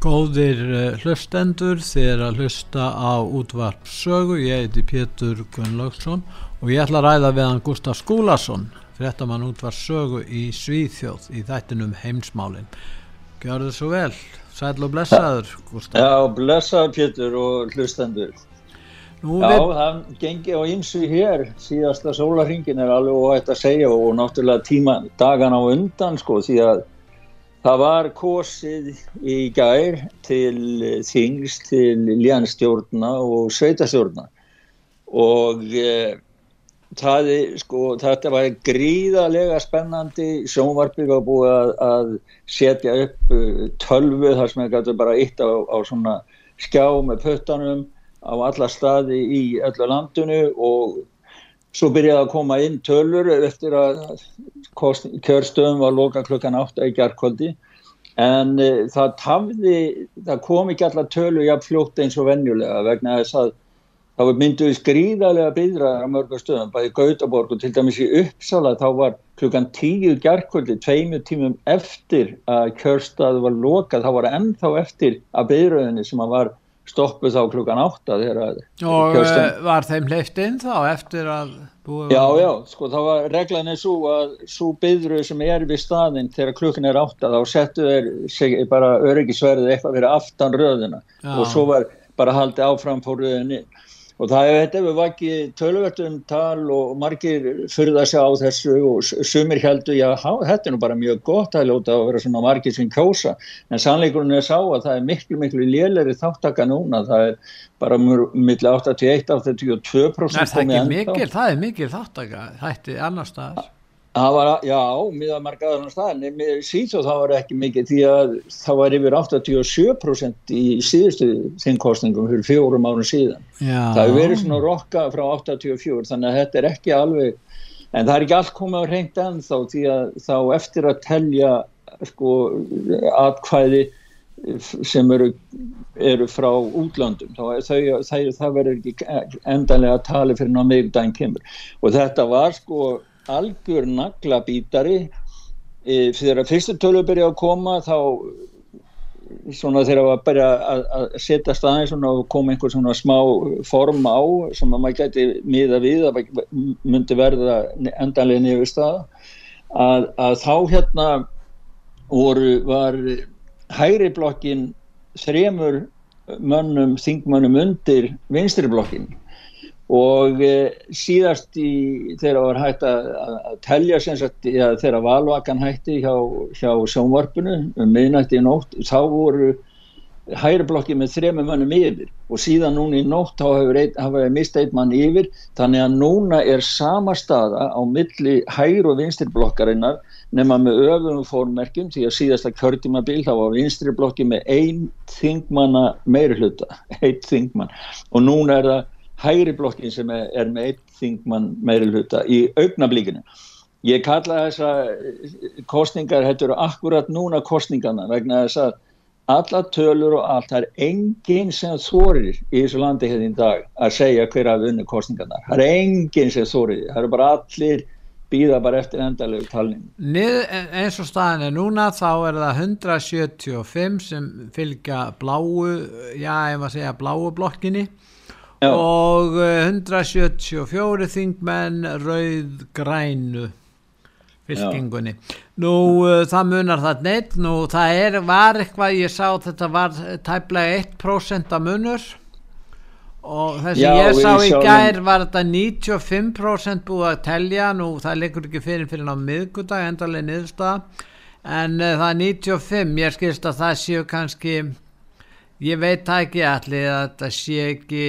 Góðir eh, hlustendur þeir að hlusta á útvarp sögu, ég heiti Pétur Gunnlaugsson og ég ætla að ræða við hann Gustaf Skúlason, fréttamann útvarp sögu í Svíþjóð í þættinum heimsmálin. Gjör þið svo vel, sæl og blessaður Gustaf. Já, blessaður Pétur og hlustendur. Nú Já, við... það gengi á ymsu hér, síðasta sólarhingin er alveg óætt að segja og náttúrulega tíma dagan á undan sko því að Það var kosið í gær til þings, til ljanstjórna og sveitastjórna og e, það, sko, þetta var gríðarlega spennandi, sjónvarpið var búið að, að setja upp e, tölvu þar sem það gæti bara eitt á, á skjá með pöttanum á alla staði í öllu landinu og svo byrjaði að koma inn tölur eftir að kjörstöðum var loka klukkan 8 í gerðkvöldi en uh, það, tafði, það kom ekki allar tölu jafn fljótt eins og vennjulega vegna þess að það mynduði skrýðarlega byðraðar á mörgum stöðum, bæði Gautaborg og til dæmis í Uppsala þá var klukkan tíu gerðkvöldi, tveimu tímum eftir að kjörstað var lokað, þá var ennþá eftir að byðröðinni sem að var stoppuð þá klukkan átta og kjörstum. Eh, var þeim hleyft inn þá eftir að búið já já sko þá var reglan er svo að svo byðruð sem er við staðinn þegar klukkan er átta þá settu þeir bara öryggisverðið eitthvað fyrir aftan röðina já. og svo var bara haldið áfram fór röðinni og það hefur vakið tölvertum tal og margir fyrða sig á þessu og sumir heldur já þetta er nú bara mjög gott að lóta að vera svona margir sem kjósa. En sannleikurinn er sá að það er miklu miklu lélæri þáttaka núna. Það er bara millir 81-82% það er mikil, það er mikil þáttaka þetta er annar staðar Það var, já, miðað margaður á staðin, síðan þá var ekki mikið því að það var yfir 87% í síðustu þingkostningum fyrir fjórum árun síðan. Já. Það hefur verið svona rokka frá 84, þannig að þetta er ekki alveg, en það er ekki allt komið á reynd ennþá því að þá eftir að telja sko atkvæði sem eru, eru frá þau, það, verður ekki endanlega að tala fyrir námið daginn kemur og þetta var sko algjör naglabítari. E, þegar fyrstu tölu byrja að koma þá svona þegar það var bara að, að setja staðin svona og koma einhver svona smá form á sem að maður gæti miða við að myndi verða endanlega nefnir stað að, að þá hérna voru var hægri blokkin þremur mönnum, þingmönnum undir vinstri blokkin og e, síðast í, þegar var hægt að, að telja sagt, ja, þegar valvakan hætti hjá, hjá sjónvarpinu um miðnætti í nótt þá voru hægri blokki með þrema mönnum yfir. Og síðan núna í nótt þá hefur við mistað einn mann yfir. Þannig að núna er sama staða á milli hægri og vinstri blokkarinnar nema með öfum fórmerkjum því að síðasta kjörtímabil þá var vinstri blokki með einn þingmanna meiri hluta, einn þingmann. Og núna er það hægri blokkin sem er, er með eitt þingmann meiri hluta í augnablíkinu. Ég kalla þessa eh, kostningar, þetta eru akkurat núna kostningarna vegna þess að alla tölur og allt, það er enginn sem þorir í þessu landi hérna í dag að segja hver að vunni kostningarna. Það er enginn sem þorir, það eru bara allir býða bara eftir endalegu talning. Eins og staðin er núna þá er það 175 sem fylgja bláu, já ég var að segja bláu blokkinni Já. og 174 eh, þingmenn rauð grænu fylkingunni. Nú uh, það munar það neitt nú það er, var eitthvað ég sá þetta var tæplega 1% að munur. Og þess að ég sá í gær var þetta 95% búið að telja. Nú það leikur ekki fyrir fyrir á miðgudag endalega niðurstaða. En uh, það er 95 ég skilst að það séu kannski ég veit það ekki allir að þetta sé ekki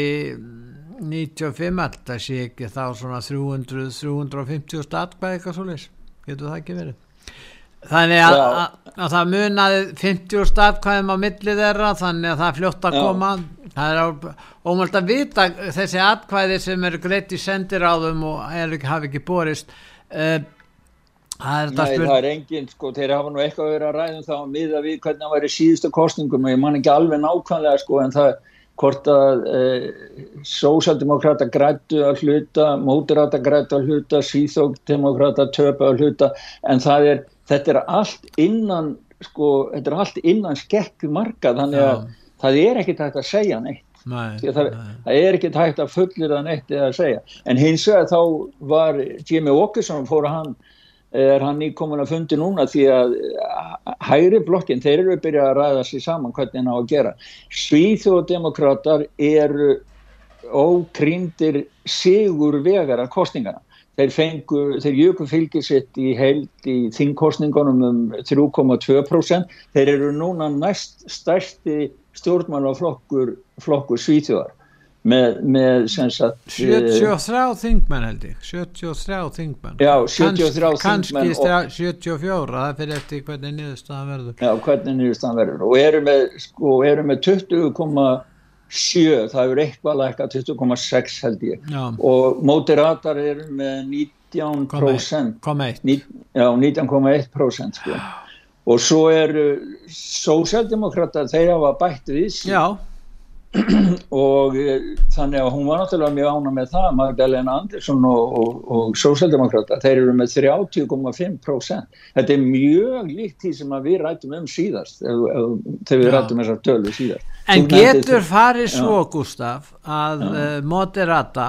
95 allir það sé ekki þá svona 300 350 statkvæði eitthvað svolítið getur það ekki verið? Þannig að, að, að það munaði 50 statkvæðum á milli þeirra þannig að það fljótt að koma. Já. það er ómöld að vita þessi atkvæði sem eru greitt í sendiráðum og er, hafi ekki borist. Uh, það er, Nei, það er engin sko, þeir hafa nú eitthvað verið að ræðum þá miða við hvernig það væri síðustu kostningum og ég man ekki alveg nákvæmlega sko en það hvort að eh, sósaldemokrata grættu að hluta, mótirata grættu að hluta, síþókdemokrata töpa að hluta en það er, þetta er allt innan, sko, þetta er allt innan skekku marka þannig að Já. það er ekkert hægt að segja neitt. Nei, það, nei. það er ekkert hægt að fullir það neitt eða að segja. En hins vegar þá var Jimmy Åkesson fór að hann er hann íkomin að fundi núna því að hægri blokkin, þeir eru að byrja að ræða sér saman hvernig hann á að gera. Svíþjóðdemokrátar eru ókrýndir sigur vegar af kostningana. Þeir fengu, þeir jöku fylgisitt í heild í þingkostningunum um 3,2%. Þeir eru núna næst stærsti stjórnmálaflokkur flokkur Svíþjóðar með, með sagt, 73 uh, þingmenn held ég. 73 þingmenn. Já 73 kannski 74 það fyrir eftir hvernig niðurstaðan verður. Já hvernig niðurstaðan verður. Og eru með, sko, með 20,7 það eru eitthvað lækka 20,6 held ég. Já. og mótiratar eru með 19% 19,1% sko. og svo eru sósjaldemokrata þeir hafa bætt við já og eh, þannig að hún var náttúrulega mjög ána með það Magdalena Andersson og, og, og Sósaldemokrata, þeir eru með 30,5% þetta er mjög líkt því sem við rættum um síðast þegar við rættum þessar tölu síðast En getur farið svo. Gustaf að já. Eh, moderata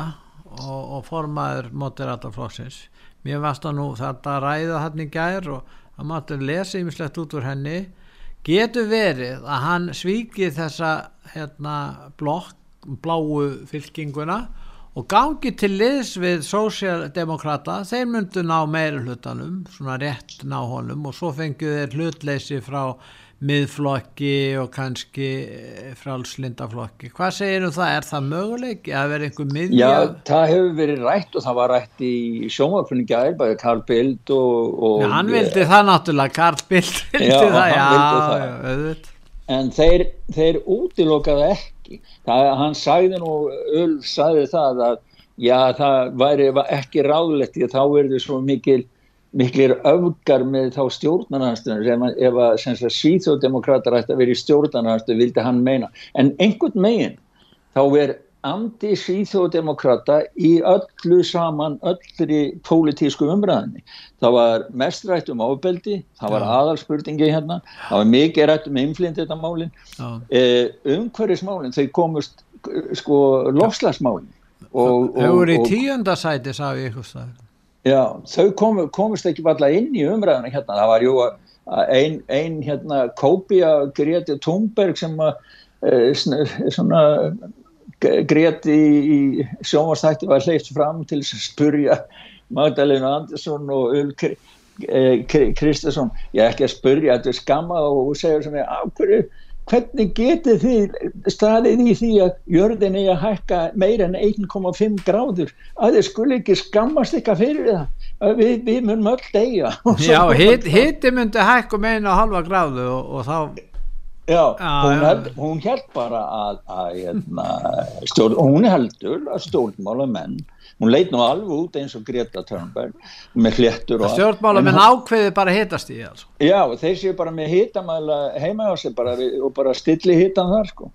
og, og formaður moderata flóksins mér varst að nú þetta ræða hann í gær og að maður lesi yfirslegt út úr henni getur verið að hann svíki þessa hérna, blokk, bláu fylkinguna og gangi til liðs við sósjaldemokrata, þeir myndu ná meira hlutanum, svona rétt ná honum og svo fengið þeir hlutleysi frá miðflokki og kannski eh, frálslindaflokki. Hvað segir um það? Er það möguleik að vera einhver miðja? Já, það hefur verið rætt og það var rætt í sjónvapfunni gæðir, bæðið Karl Bild og... og já, hann vildi það náttúrulega, Karl Bild vildi já, það, já, það. auðvitað. En þeir, þeir útilokaði ekki. Það, hann sagði nú, Ulf sagði það að já, það væri ekki ráðlegt því að þá verður svo mikil miklir öfgar með þá stjórnarnarstunum ef að svíþjóðdemokrátar ætti að vera í stjórnarnarstunum vildi hann meina. En einhvern megin þá er andi svíþjóðdemokráta í öllu saman öllri pólitísku umræðinni það var mest rætt um ábeldi það var aðalspurningi hérna það var mikið rætt um inflindettamálin eh, umhverfismálin þau komust sko lofslagsmálin Þau voru í tíundasæti sá ég eitthvað Já, þau komu, komist ekki alltaf inn í umræðinu hérna, það var jú einn ein, hérna Kópia Greti Thunberg sem að e, svona Greti í, sjónvastætti var hleyft fram til að spurja Magdalena Andersson og Ull Kristersson, ég ekki að spurja þetta er skamma og segja sem ég ákveður hvernig getur þið staðið í því að jörðin er að hækka meira en 1,5 gráður? Að þið skulle ekki skammast eitthvað fyrir það við, við munum öll degja Já, hitti hit myndi hækka einu og halva gráðu og, og þá Já, ah, hún, held, hún held bara að, að, að hérna, stjórn, hún heldur að stjórnmála menn hún leit nú alveg út eins og Greta Thunberg með hlettur og stjórnmála menn ákveði bara hitast í altså. já þeir séu bara með hitamæla heima á sig bara, og bara stilli hitan þar sko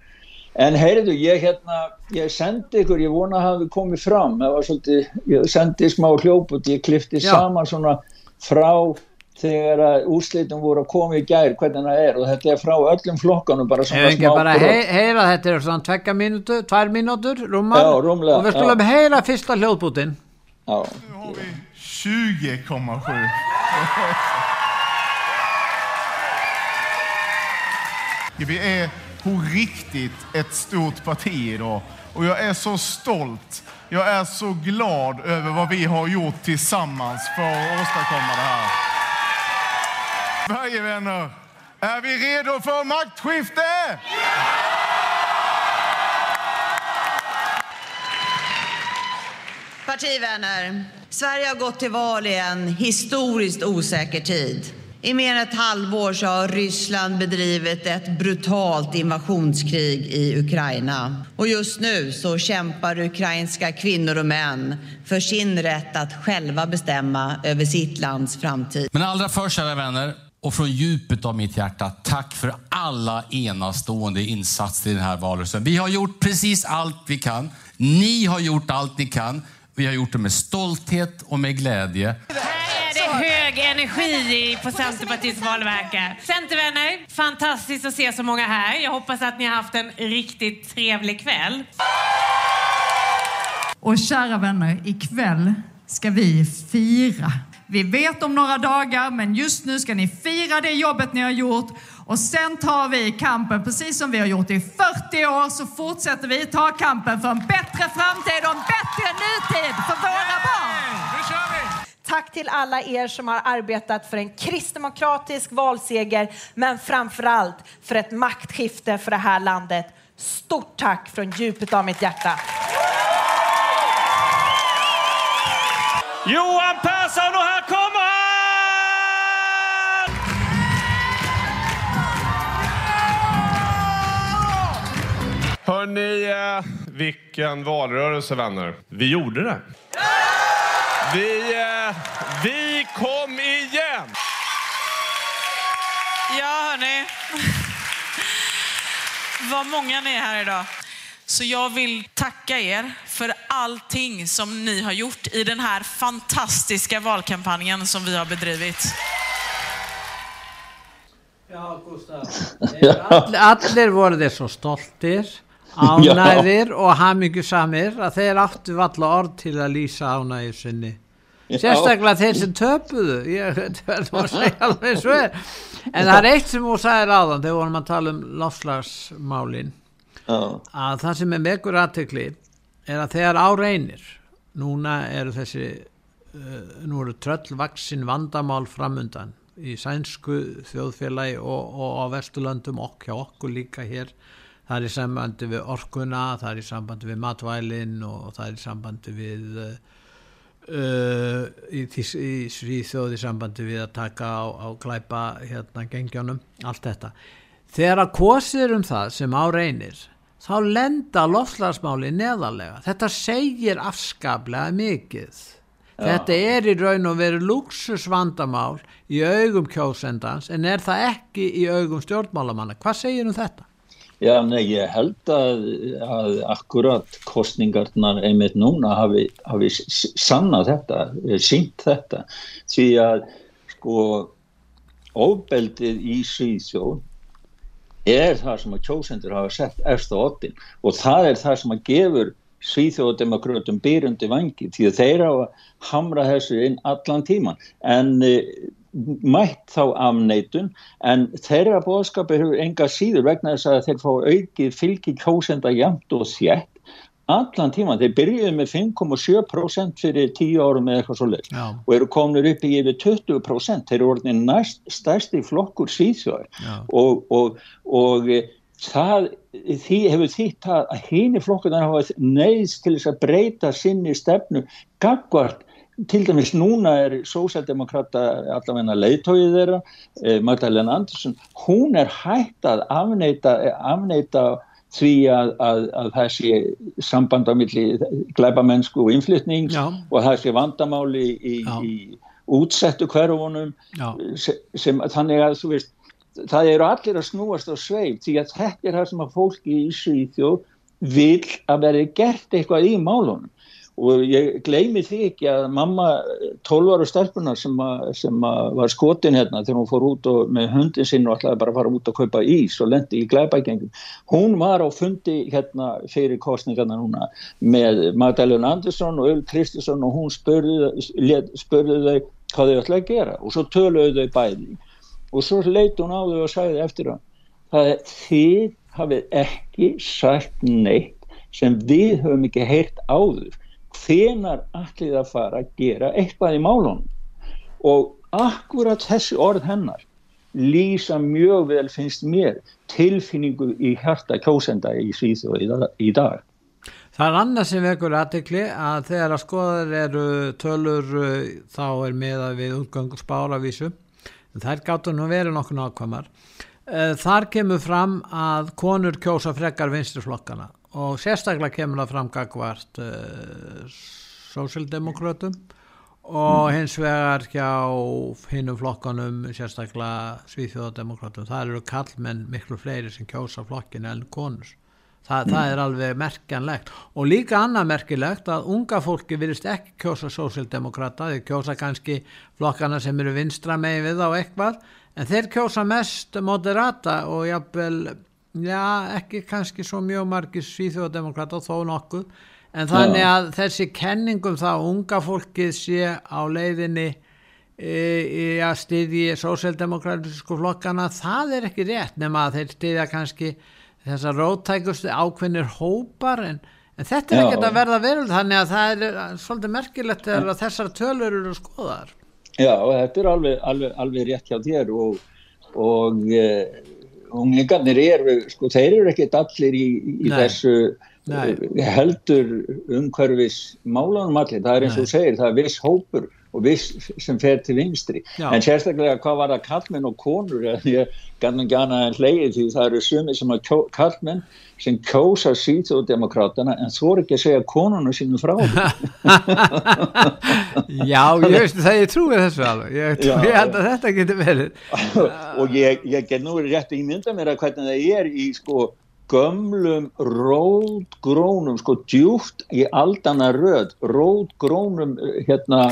en heyrðu ég hérna ég sendi ykkur, ég vona að hafi komið fram svolítið, ég sendi smá hljóput ég klifti já. saman svona frá þegar að úslitum voru að koma í gær hvernig það er og þetta er frá öllum flokkanum bara svona smá bara hei, heyra þetta er svona tvekka mínútur, tvær mínútur rúmar já, rúmlega, og við skulum heyra fyrsta hljóðbútin já 20,7. Vi är på riktigt ett stort parti idag och jag är så stolt. Jag är så glad över vad vi har gjort tillsammans för att åstadkomma det här. Sverigevänner, är vi redo för maktskifte? Partivänner, Sverige har gått till val i en historiskt osäker tid. I mer än ett halvår så har Ryssland bedrivit ett brutalt invasionskrig i Ukraina. Och just nu så kämpar ukrainska kvinnor och män för sin rätt att själva bestämma över sitt lands framtid. Men allra först, kära vänner, och från djupet av mitt hjärta, tack för alla enastående insatser i den här valrörelsen. Vi har gjort precis allt vi kan. Ni har gjort allt ni kan. Vi har gjort det med stolthet och med glädje. Här är det hög energi på Centerpartiets valverkar. Centervänner, fantastiskt att se så många här. Jag hoppas att ni har haft en riktigt trevlig kväll. Och kära vänner, ikväll ska vi fira. Vi vet om några dagar, men just nu ska ni fira det jobbet ni har gjort och sen tar vi kampen, precis som vi har gjort i 40 år, så fortsätter vi ta kampen för en bättre framtid och en bättre nutid för våra barn. Tack till alla er som har arbetat för en kristdemokratisk valseger, men framför allt för ett maktskifte för det här landet. Stort tack från djupet av mitt hjärta. Johan Hörni, eh, vilken valrörelse vänner. Vi gjorde det. Vi, eh, vi kom igen! Ja, hörni. Vad många ni är här idag. Så jag vill tacka er för allting som ni har gjort i den här fantastiska valkampanjen som vi har bedrivit. Ja, Gustaf. Allir voru þeir svo stoltir, ánæðir og hamingjusamir að þeir áttu valla orð til að lýsa ánægir sinni. Sérstaklega þeir sem töpuðu, ég verður að segja alveg svo. En það er eitt sem þú sagðir áðan þegar vorum að tala um lofslagsmálinn, að það sem er megur aðtekli er að þegar á reynir, núna eru þessi, uh, nú eru tröllvaksin vandamál framundan í sænsku þjóðfélagi og, og á Vesturlöndum og hjá okkur líka hér það er í sambandi við orkuna það er í sambandi við matvælin og það er í sambandi við uh, í, í Svíþjóð í sambandi við að taka á, á klæpa hérna gengjónum allt þetta þegar að kosir um það sem á reynir þá lenda lofslagsmáli neðarlega þetta segir afskaplega mikið Þetta er í raun og veru luxusvandamál í augum kjósendans en er það ekki í augum stjórnmálamanna. Hvað segir um þetta? Já, nei, ég held að, að akkurat kostningarnar einmitt núna hafi, hafi sannað þetta, sínt þetta, því að sko ofbeldið í Svíðsjón er það sem að kjósendur hafa sett eftir óttin og það er það sem að gefur svíþjóðdemokrautum byrjundi vangi því að þeir að hamra þessu inn allan tíman en e, mætt þá afneitun en þeirra bóðskapi hefur enga síður vegna þess að þeir fá aukið fylgi kjósenda jæmt og þjætt allan tíman, þeir byrjuði með 5,7% fyrir 10 árum eða eitthvað svo leið og eru kominur upp í yfir 20% þeir eru orðin næst stærsti flokkur síðsjóður og, og, og það því hefur þýtt að hini flokkunar hafa neyðst til þess að breyta sinni stefnu gagvart til dæmis núna er sósaldemokrata allavegna leiðtóið þeirra eh, Magdalena Andersson hún er hægt að afneita, afneita því að, að, að það sé samband á milli glæbamennsku og innflytnings Já. og það sé vandamáli í, í útsettu sem þannig að þú veist það eru allir að snúast á sveif því að þetta er það sem að fólki í Svíþjóð vil að verði gert eitthvað í málunum og ég gleymi því ekki að mamma 12 ára stelpuna sem, a, sem a, var skotin hérna þegar hún fór út og, með hundin sinn og ætlaði bara að fara út að kaupa ís og lendi í glæbækjengum hún var á fundi hérna fyrir kostningarna núna með Magdalena Andersson og Öl Kristusson og hún spurði, spurði þau hvað þau ætlaði að gera og svo töluðu þau bæði. Og svo leiti hún á þau og sagði eftir hann það er þið hafið ekki sagt neitt sem við höfum ekki heyrt áður hvenar allir að fara að gera eitthvað í málunum? Og akkurat þessi orð hennar lýsa mjög vel finnst mér tilfinningu í hjarta kjósenda í Svíþjóð í dag Það er annað sem vekur aðtikli að þegar að skoðar eru tölur þá er með að við útgöngur spáravísu en þær gáttu nú verið nokkur nákvæmar. Eh, þar kemur fram að konur kjósa frekar vinsturflokkana og sérstaklega kemur það fram gagvart uh, eh, sósildemokrautum og hins vegar hjá hinnum flokkanum sérstaklega svíþjóðademokrautum það eru kallmenn miklu fleiri sem kjósa flokkin en konus Þa, mm. það er alveg merkjanlegt. Og líka annað merkilegt að unga fólki virðist ekki kjósa sósildemokrata þeir kjósa kannski flokkana sem eru vinstra megin við á eitthvað en þeir kjósa mest moderata og jáfnvel já, ekki kannski svo mjög margir svíþjóðademokrata þó nokkuð. En þannig að þessi kenningum það unga fólkið sé á leiðinni í e, að styðji sósjaldemokratísku flokkana það er ekki rétt nema að þeir styðja kannski þessar rótækustu ákveðnir hópar en, en þetta er ekkert að verða verið þannig að það er svolítið merkilegt að þessar tölur eru skoðar Já, þetta er alveg, alveg, alveg rétt hjá þér og, og e, unglingarnir eru, sko, þeir eru ekkert allir í, í þessu Nei. heldur umhverfis málanum allir, það er eins og segir, það er viss hópur sem fer til vinstri. Já. en sérstaklega hvað var það kallmenn og konur? Ég gann ekki annað en hleyið því það eru sumi sem að kallmenn sem kjósa síðjóðdemokratana en þú er ekki að segja konuna sínum frá Já, ég veist það ég trúi þessu alveg. Ég, trú, ég held að þetta getur verið. Og ég, ég get nú rétt ímynda mér að hvernig það er í sko gömlum rótgrónum sko djúft í aldana röð rótgrónum eh, hérna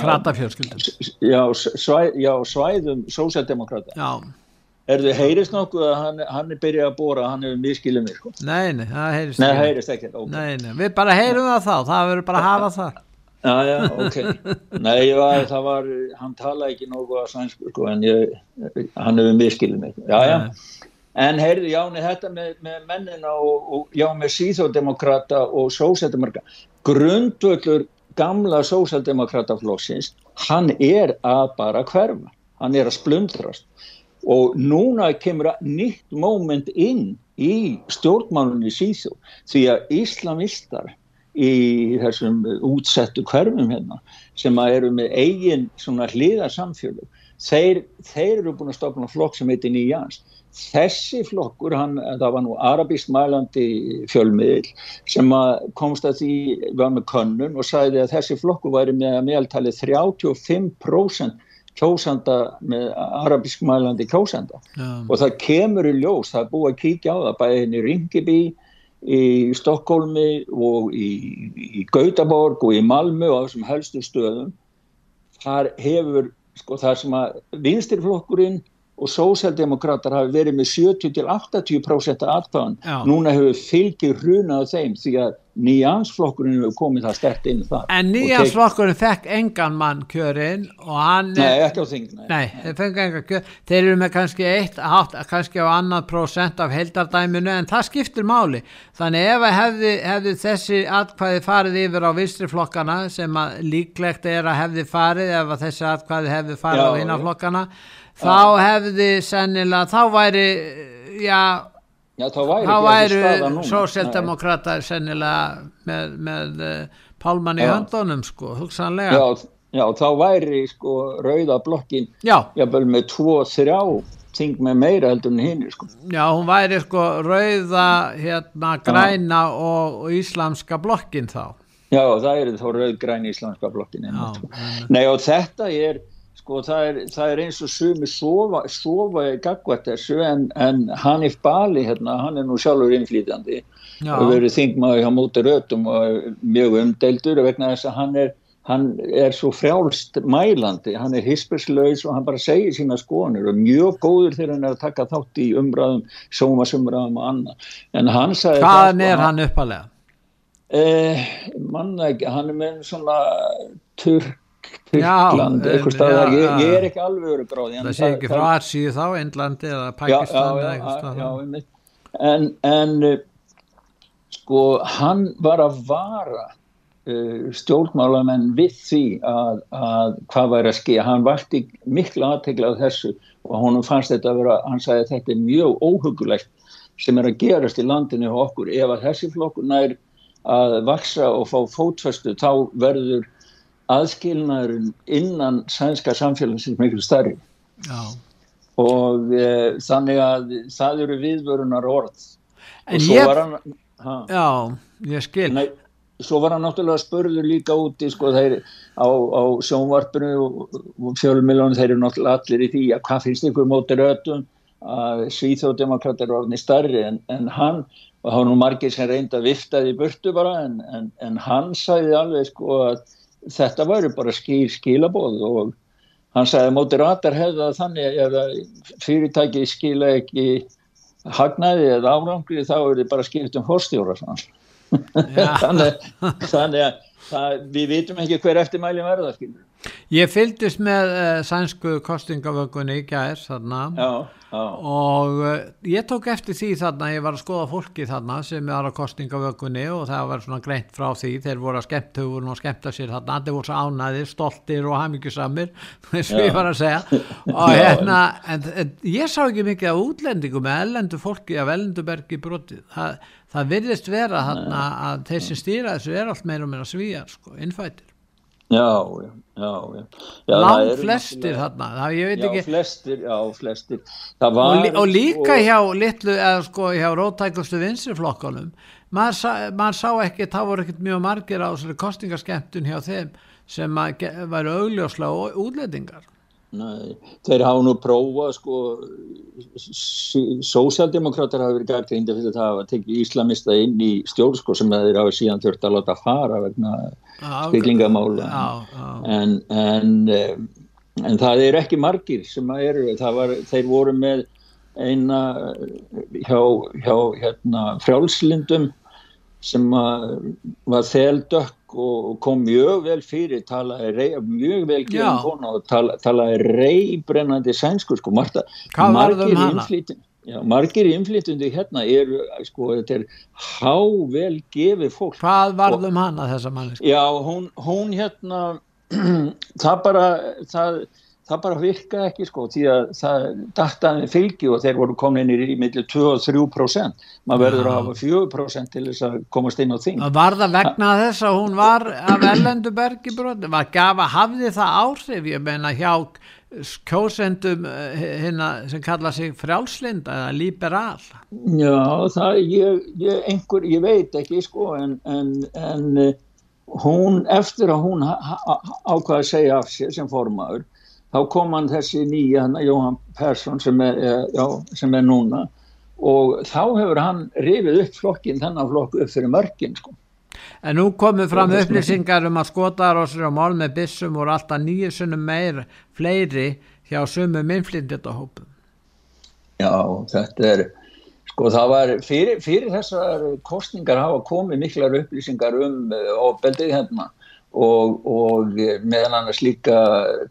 já, svæ, já svæðum sósjaldemokrata já Er þið heyrist nokkuð að hann, hann er byrjað að bóra hann hefur miskilið mér sko? Nei, nei, það heyrist nei. Heyrist ekki okay. nei, nei, við bara heyrum það þá, það verður bara að hafa það. Já, já, ok. Nei, var, það var, hann tala ekki nokkuð að sænsku sko, en ég, hann hefur miskilið mér. Já, já. En heyrðu, já, þetta með, með mennina og, og já, með síþódemokrata og sósældemokrata, grundvöldur gamla sósældemokrataflóksins, hann er að bara hverfa, hann er að splundrast. Og núna kemur að nýtt móment inn í stjórnmálunni síþó því að islamistar í þessum útsettu hverfum hérna sem eru með eigin svona hliðarsamfjölu þeir, þeir eru búin að stopna flokk sem heitir Nýjans þessi flokkur, hann, það var nú arabísk mælandi fjölmiðil sem komst að því var með könnun og sagði að þessi flokkur væri með að meðaltali 35% kjósanda með arabísk mælandi kjósanda yeah. og það kemur í ljós, það er búið að kíkja á það bæðið henni í Ringiby í Stokkólmi og í, í Gautaborg og í Malmö og á þessum helstu stöðum þar hefur sko þar sem að vinstirflokkurinn og sósjaldemokrater hafi verið með 70-80% aðkvæðan núna hefur fylgir hrunað þeim því að nýjansflokkurinn hefur komið það stert inn það. En nýjansflokkurinn fekk engan mann kjörinn og hann Nei, ekki á þing Nei, nei þeir fengi engan kjörinn þeir eru með kannski eitt, hátt, kannski á annan prosent af heldardæminu en það skiptir máli. Þannig ef hefði, hefði þessi atkvæði farið yfir á vistriflokkana sem líklegt er að hefði farið ef þessi atkvæði hefði farið Já, á innaflokkana þá hefði sennilega, þá væri já, já þá væri, væri sósjaldemokrata sennilega með, með uh, Pálmann í höndunum sko, hugsanlega. Já, já, þá væri sko rauða blokkin jáfnvel með tvo, þrjá ting með meira heldur en hinn sko. Já, hún væri sko rauða hérna græna og, og íslamska blokkin þá. Já, það er þá rauð græna íslamska blokkin Nei og þetta er sko það er, það er eins og sumi sofa, sofa í gagvært þessu en, en Hanif Bali hérna, hann er nú sjálfur innflýtjandi og verið þingmaður hjá móti rötum og mjög umdeldur vegna þess að hann er hann er svo frjálst mælandi, hann er hisperslaus og hann bara segir sína skoðanir og mjög góður þegar hann er að taka þátt í umræðum, sómasumræðum og annað. En hann sagði... Hvaðan er hann uppalega? Eh, manna ekki, hann er með svona Turk, Turkland, eitthvað staðar, ég, ég er ekki alveg verið gráði. Það sé ekki frá Arsíu þá, Indlandi eða Pakistan staðar. Já, já, en, en sko hann var að vara uh, stjórnmálamenn við því að, að hvað væri að skilja, hann varti miklu aðtegla á þessu og honum fannst þetta að vera, hann sagði að þetta er mjög óhugulegt sem er að gerast í landinu okkur, ef að þessi flokkur nær að vaksa og fá fótfæstu þá verður aðskilnaðurinn innan sænska samfélagsins miklu starri Já. og e, þannig að það eru viðvörunar orð en og svo ég... var hann ha, Já, ég skil. Nei, svo var hann náttúrulega spörður líka úti sko þeir á, á sjónvarpinu og, fjölumiljónu þeir eru náttúrulega allir í því að hvað finnst ykkur mótið rötum að Svíþjóðdemokrat er orðin starri en, en hann. Og þá nú margir sem reynda að vifta því burtu bara en, en, en hann sagði alveg sko að þetta væri bara skil, skilabóð og hann sagði að mótið ratar hefða þannig að fyrirtæki skila ekki hagnaði eða árangri þá er þið bara skilt um fórstjóra sanns þannig, þannig að það, við vitum ekki hver eftirmælum verða skilur. Ég fyldist með uh, sænsku kostingavökunni í gæðir þarna. Já, já. og uh, ég tók eftir því þarna, ég var að skoða fólki þarna sem er á kostingavökunni og það var svona greint frá því, þeir voru að skemmt hugun og skemmta sér þarna, þeir voru svo ánaðir, stoltir og hafmyggjusamir, þess að ég var að segja. Og hérna, en, en ég sá ekki mikið af útlendingum með ellendu fólki af ellendubergi brotið, það það virðist vera hana, að þeir sem stýra þessu er allt meira og meira svíjar sko, innfættir já, já, já, já. Lang flestir þarna það, ég veit já, ekki flestir, já, flestir. Var, og, og líka sko, hjá litlu, eða sko hjá rótækustu vinsriflokkanum maður, sá, maður sá ekki, það voru ekkert mjög margir á kostingaskemtun hjá þeim sem væri augljóslega útlendingar þeir hafa nú prófað sko sósjaldemokrátar hafa verið gært fyrir það að tekið íslamista inn í stjórn sko sem þeir hafa síðan þurft að láta fara vegna spillingamála en, en, eh, en það er ekki margir sem að eru, var, þeir voru með eina hjá, hjá hérna, frjálslindum sem var þeldökk og kom mjög vel fyrir talaði rey, mjög vel gefum kona og tala, talaði reybrennandi sænsku sko Marta, margir um innflýtjum Já, margir innflyttundi hérna eru, sko, þetta er hável gefið fólk. Hvað varðum hana þessa manni? Já, hún, hún hérna, það bara, það, það bara virka ekki sko því að það dataði fylgi og þeir voru komin inn í millir 2-3% maður verður að hafa 4% til þess að komast inn á þing. Var það vegna Þa þess að hún var af Ellendubergi brot var gafa, hafði það áhrif ég meina hjá kjósendum hérna sem kalla sig frjálslinda eða liberal? Já það ég, ég, einhver, ég veit ekki sko en, en, en eh, hún eftir að hún ákvaði að segja af sér sem formaður þá kom hann þessi nýja hann, Jóhann Persson sem er, já, sem er núna og þá hefur hann rifið upp flokkin þennan flokk upp fyrir mörgin sko. En nú komið fram upplýsingar um að skotarósir og mál með bissum voru alltaf nýju sunnum meir fleiri hjá sumum innflynditahópum. Já, þetta er sko það var fyrir, fyrir þessar kostningar hafa komið miklar upplýsingar um ofbeldið uh, hérna og, og meðan annars líka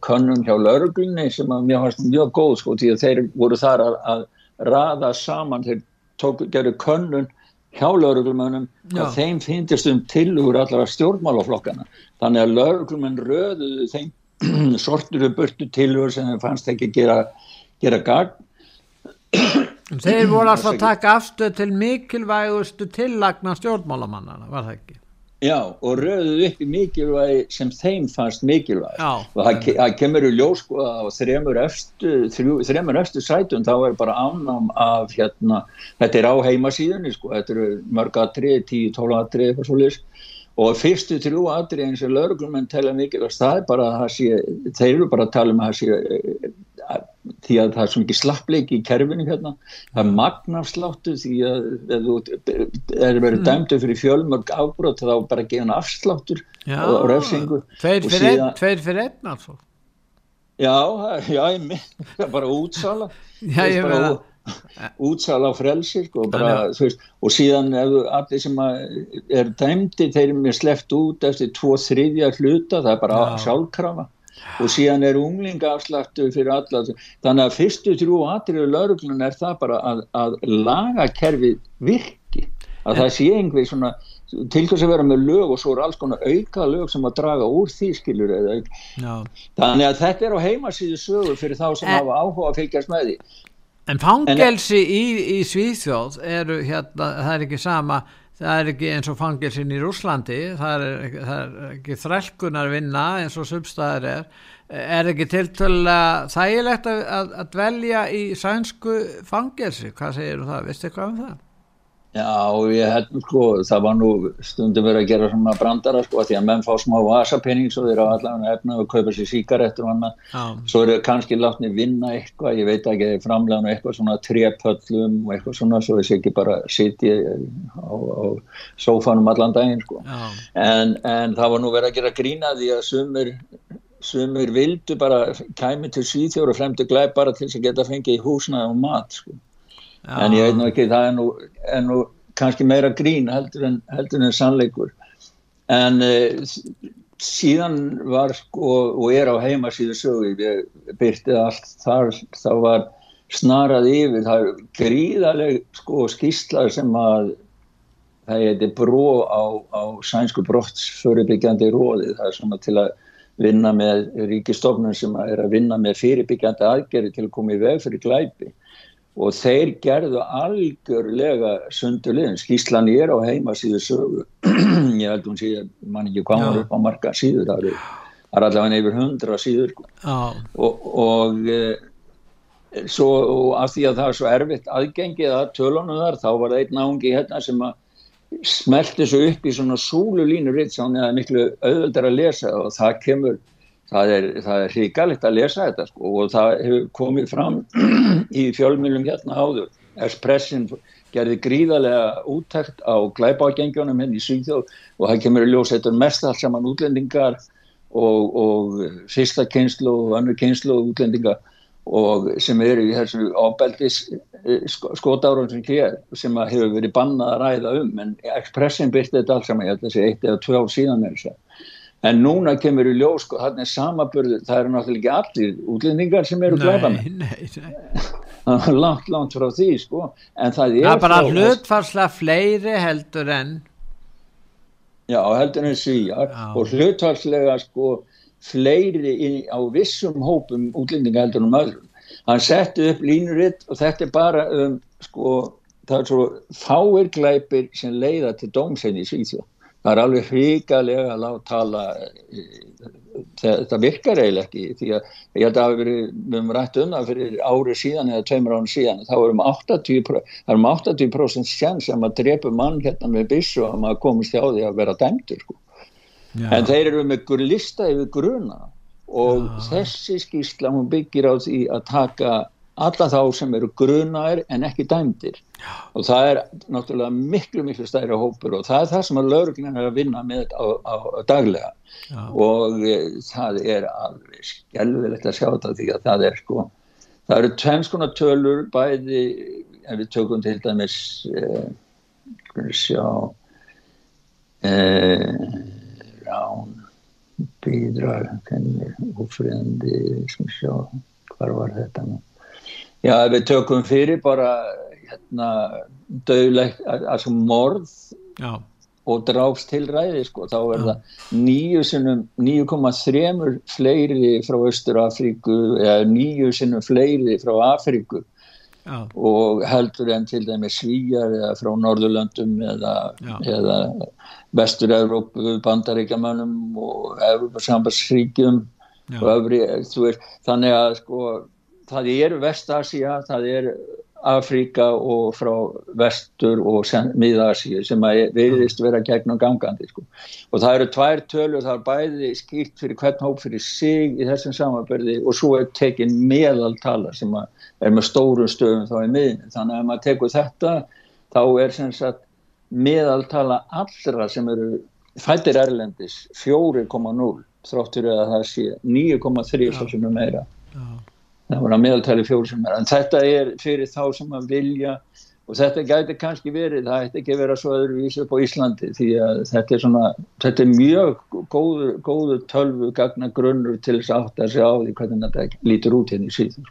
könnum hjá lauruglunni sem að mjög varst mjög góð sko því að þeir voru þar að, að raða saman þeir tók, gerðu könnun hjá lauruglumönnum og þeim finnist um tilugur allara stjórnmálaflokkana þannig að lauruglumenn röðuðu þeim sortur og burtu tilugur sem þeim fannst ekki gera, gera gagn. Þeir voru alltaf að taka afstöð til mikilvægustu tillagna stjórnmálamannana, var það ekki? Já, og röðuð upp í mikilvægi sem þeim fannst mikilvægi Já. og það, það kemur í ljós sko að þremur eftir, þrjú, þremur eftir sætun þá er bara ánám af hérna, þetta er á heimasíðunni sko, þetta eru mörg aðri, 10-12 aðri eitthvað svo list og fyrstu þrjú aðri eins og lauruglumenn tala mikilvægt það er bara að það sé, þeir eru bara að tala um að það sé eh, því að það er svo mikið slappleiki í kerfinu hérna, það er magnafsláttu því að ef þú er verið mm. dæmdu fyrir fjölmörg afbrót þá bara geðan afsláttur Já, og refsingu. tveir fyrir síðan, einn, tveir fyrir einn alveg. Já, já, ég minn, það er bara útsala. Já, ég meina útsala á frelsir sko, bara, veist, og síðan allir sem er dæmdi þeir eru sleppt út eftir tvo þriðja hluta það er bara sjálfkrafa. Og síðan er unglingaafslagtu fyrir alla þannig að fyrstu þrjú atriðu lauruglun er það bara að, að laga kerfið virki. Að það sé einhver svona til þess að vera með lög og svo er alls konar auka lög sem að draga úr því skilur þannig að þetta er á heimasíðu sögur fyrir þá sem en, hafa áhuga að fylgjast með því En fangelsi en, í, í Svíþjóð eru hérna, það er ekki sama, það er ekki eins og fangelsin í Rúslandi, það er, það er ekki þrælkunar vinna eins og substæðar er, er ekki tiltöla þægilegt að, að, að dvelja í sænsku fangelsi, hvað segir þú það, veistu eitthvað um það? Já, ég held sko, það var nú stundum verið að gera svona brandara sko, því að menn fá smá vasapenning svo þeir á allavega efna og kaupa sér síkaretur og annað, svo eru kannski látni vinna eitthvað, ég veit ekki, framlega eitthvað svona trepöllum og eitthvað svona, svo þessi ekki bara siti á, á sófanum allan daginn sko, en, en það var nú verið að gera grína því að sumir sumir vildu bara kæmi til síðjóru fremdu glæð bara til þess að geta fengið húsnaði og mat sko Já. en ég veit nú ekki, það er nú, er nú kannski meira grín heldur en, heldur en sannleikur. En uh, síðan var sko, og er á heimasíðu sögu, ég byrtið allt þar, þá var snarað yfir, það er gríðaleg sko skýrslar sem að það heiti bró á, á sænsku brottsförubyggjandi róði, það er svona til að vinna með ríkistofnun sem að er að vinna með fyrirbyggjandi aðgerri til að koma í veg fyrir glæpi og þeir gerðu algjörlega sundurliðin, skíslan ég er á heimasíðu sögu. Ég held hún síðan, mann ekki hvað var upp á marga síður. Það er allavega nefnir hundra síður sko. og, og e, svo og af því að það er svo erfitt aðgengið að tölunum þar, þá var það einn ángi hérna sem að smelti svo upp í svona súlulínur ritt, þannig að það er miklu auðvöldar að lesa og það kemur það er, er hrigalegt að lesa þetta sko, og það hefur komið fram í fjölmjölum hérna áður. Espressin gerði gríðarlega úttækt á glæbágengjónum henni hérna í Svíþjóð og það kemur í ljós þetta mest allt saman útlendingar og, og fyrsta kynslu og annu kynslu útlendingar og sem eru í þessu ábeldis eh, skotárum sem hér sem hefur verið bannað að ræða um. En Expressin byrti þetta allt saman ég held að það sé eitt eða tvö ár síðan með þessu en núna kemur í ljós sko, hann er samaburður, það eru náttúrulega ekki allir útlendingar sem eru glæða með langt, langt frá því sko, en það er það er bara hlutfarslega fleiri heldur en já, heldur en síjar og hlutfarslega sko fleiri í, á vissum hópum útlendingar heldur um öðrum. Hann setti upp línuritt og þetta er bara um sko, það er svo fáir glæpir sem leiða til dómsenni í Svíþjóð það er alveg hrigalega að láta tala þetta virkar eiginlega ekki því að ég held að við höfum rætt um það fyrir ári síðan eða tveimur án síðan þá erum 80%, um 80 sjans að drepa mann hérna með bissu og að maður komist hjá því að vera dæmtur sko. en þeir eru með lista yfir gruna og Já. þessi skýrsla hún byggir á því að taka alla þá sem eru grunaðir en ekki dæmdir Já. Og það er náttúrulega miklu miklu stærri hópur og það er það sem að lauruglun er að vinna með á, á, á daglega Já. og e, það er alveg skjálfilegt að sjá þetta því að það er sko það eru tveins konar tölur bæði ef við tökum til dæmis e, sjá e, rán bídrar úfriðandi sjá hvar var þetta nú Já, við tökum fyrir bara hérna dögleg, altså morð Já. og dráfstilræði sko, þá er Já. það 9,3 fleiri frá Östur-Afríku eða 9 sinnum fleiri frá Afríku Já. og heldur en til dæmi svíjar eða frá Norðurlöndum eða, eða Vestur-Európu, Bandaríkamannum og Európa-sambassríkjum og öfri, veist, þannig að sko það er Vestasía, það er Afríka og frá vestur og miðasíu sem að veriðist vera gegnum gangandi sko. og það eru tvær tölur, það er bæði skýrt fyrir hvern hóp fyrir sig í þessum samanbyrði og svo er tekin meðaltala sem er með stórum stöðum þá í miðin, þannig að ef maður tekur þetta þá er sem sagt meðaltala allra sem eru fættir erlendis 4,0 þráttur að það sé 9,3 sem er meira það voru að meðaltali fjóru sem er en þetta er fyrir þá sem að vilja og þetta gæti kannski verið það ætti ekki vera svo öðruvísi upp á Íslandi því að þetta er svona þetta er mjög góður, góður tölvu gagna grunnur til þess aftur að segja á því hvernig þetta lítur út hérna í síðan.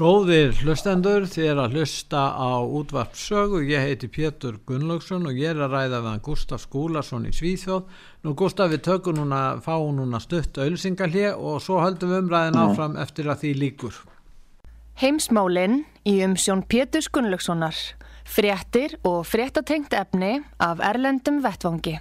Góðir hlustendur, þið er að hlusta á útvart sögu, ég heiti Pétur Gunnlaugsson og ég er að ræða við Gustaf Skúlason í Svíþjóð. Nú Gustaf við tökum núna, fáum núna stutt auðsingalið og svo höldum við umræðin áfram eftir að því líkur. Heimsmálinn í umsjón Pétur Gunnlaugssonar, fréttir og fréttatengt efni af Erlendum Vettvangi.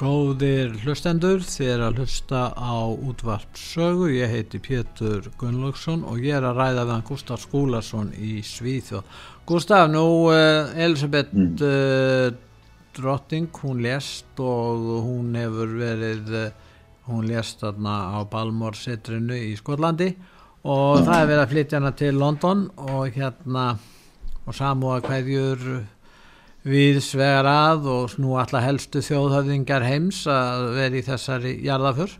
Góðir hlustendur, þið er að hlusta á útvart sögu, ég heiti Pétur Gunnlaugsson og ég er að ræða við hann Gustaf Skúlason í Svíþjóð. Gustaf, nú uh, Elisabeth mm. uh, Drotting, hún lést og hún hefur verið, uh, hún lést þarna á Balmorsetrinu í Skotlandi og mm. það er verið að flytja hana til London og hérna og samúa hverjur við svegar að og nú alltaf helstu þjóðhöfðingar heims að vera í þessari jarðaför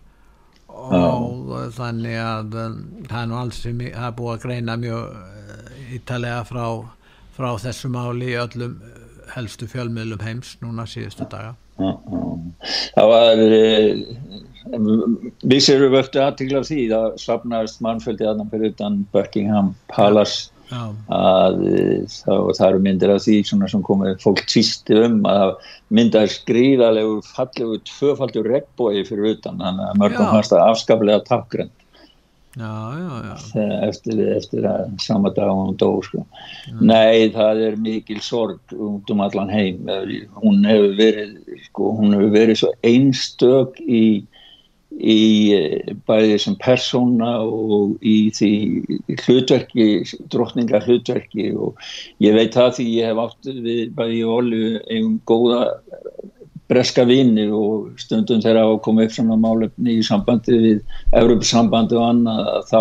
og ah. þannig að um, það er nú alls sem er búið að greina mjög ítalega frá, frá þessu máli í öllum helstu fjölmiðlum heims núna síðustu daga. Það var eh, við séum vöktu aðtíkla af því það sapnaðist mannföldi aðnum fyrir utan Buckingham Palace að það, það eru myndir af því sem komið fólk tvisti um að mynda skrýðalegur fallegur tvöfaldur regnbói fyrir utan. Þannig að mörgum hans það afskaplega takkgrend eftir, eftir að sama dag hún dó sko. nei það er mikil sorg út um allan heim. Hún hefur verið sko, hún hefur verið svo einstök í í eh, bæði sem persóna og í því hlutverki, drotninga hlutverki og ég veit það því ég hef átt við bæði í Ólu einn góða breska vini og stundum þegar það kom upp svona málefni í sambandi við Európa-sambandi og annað þá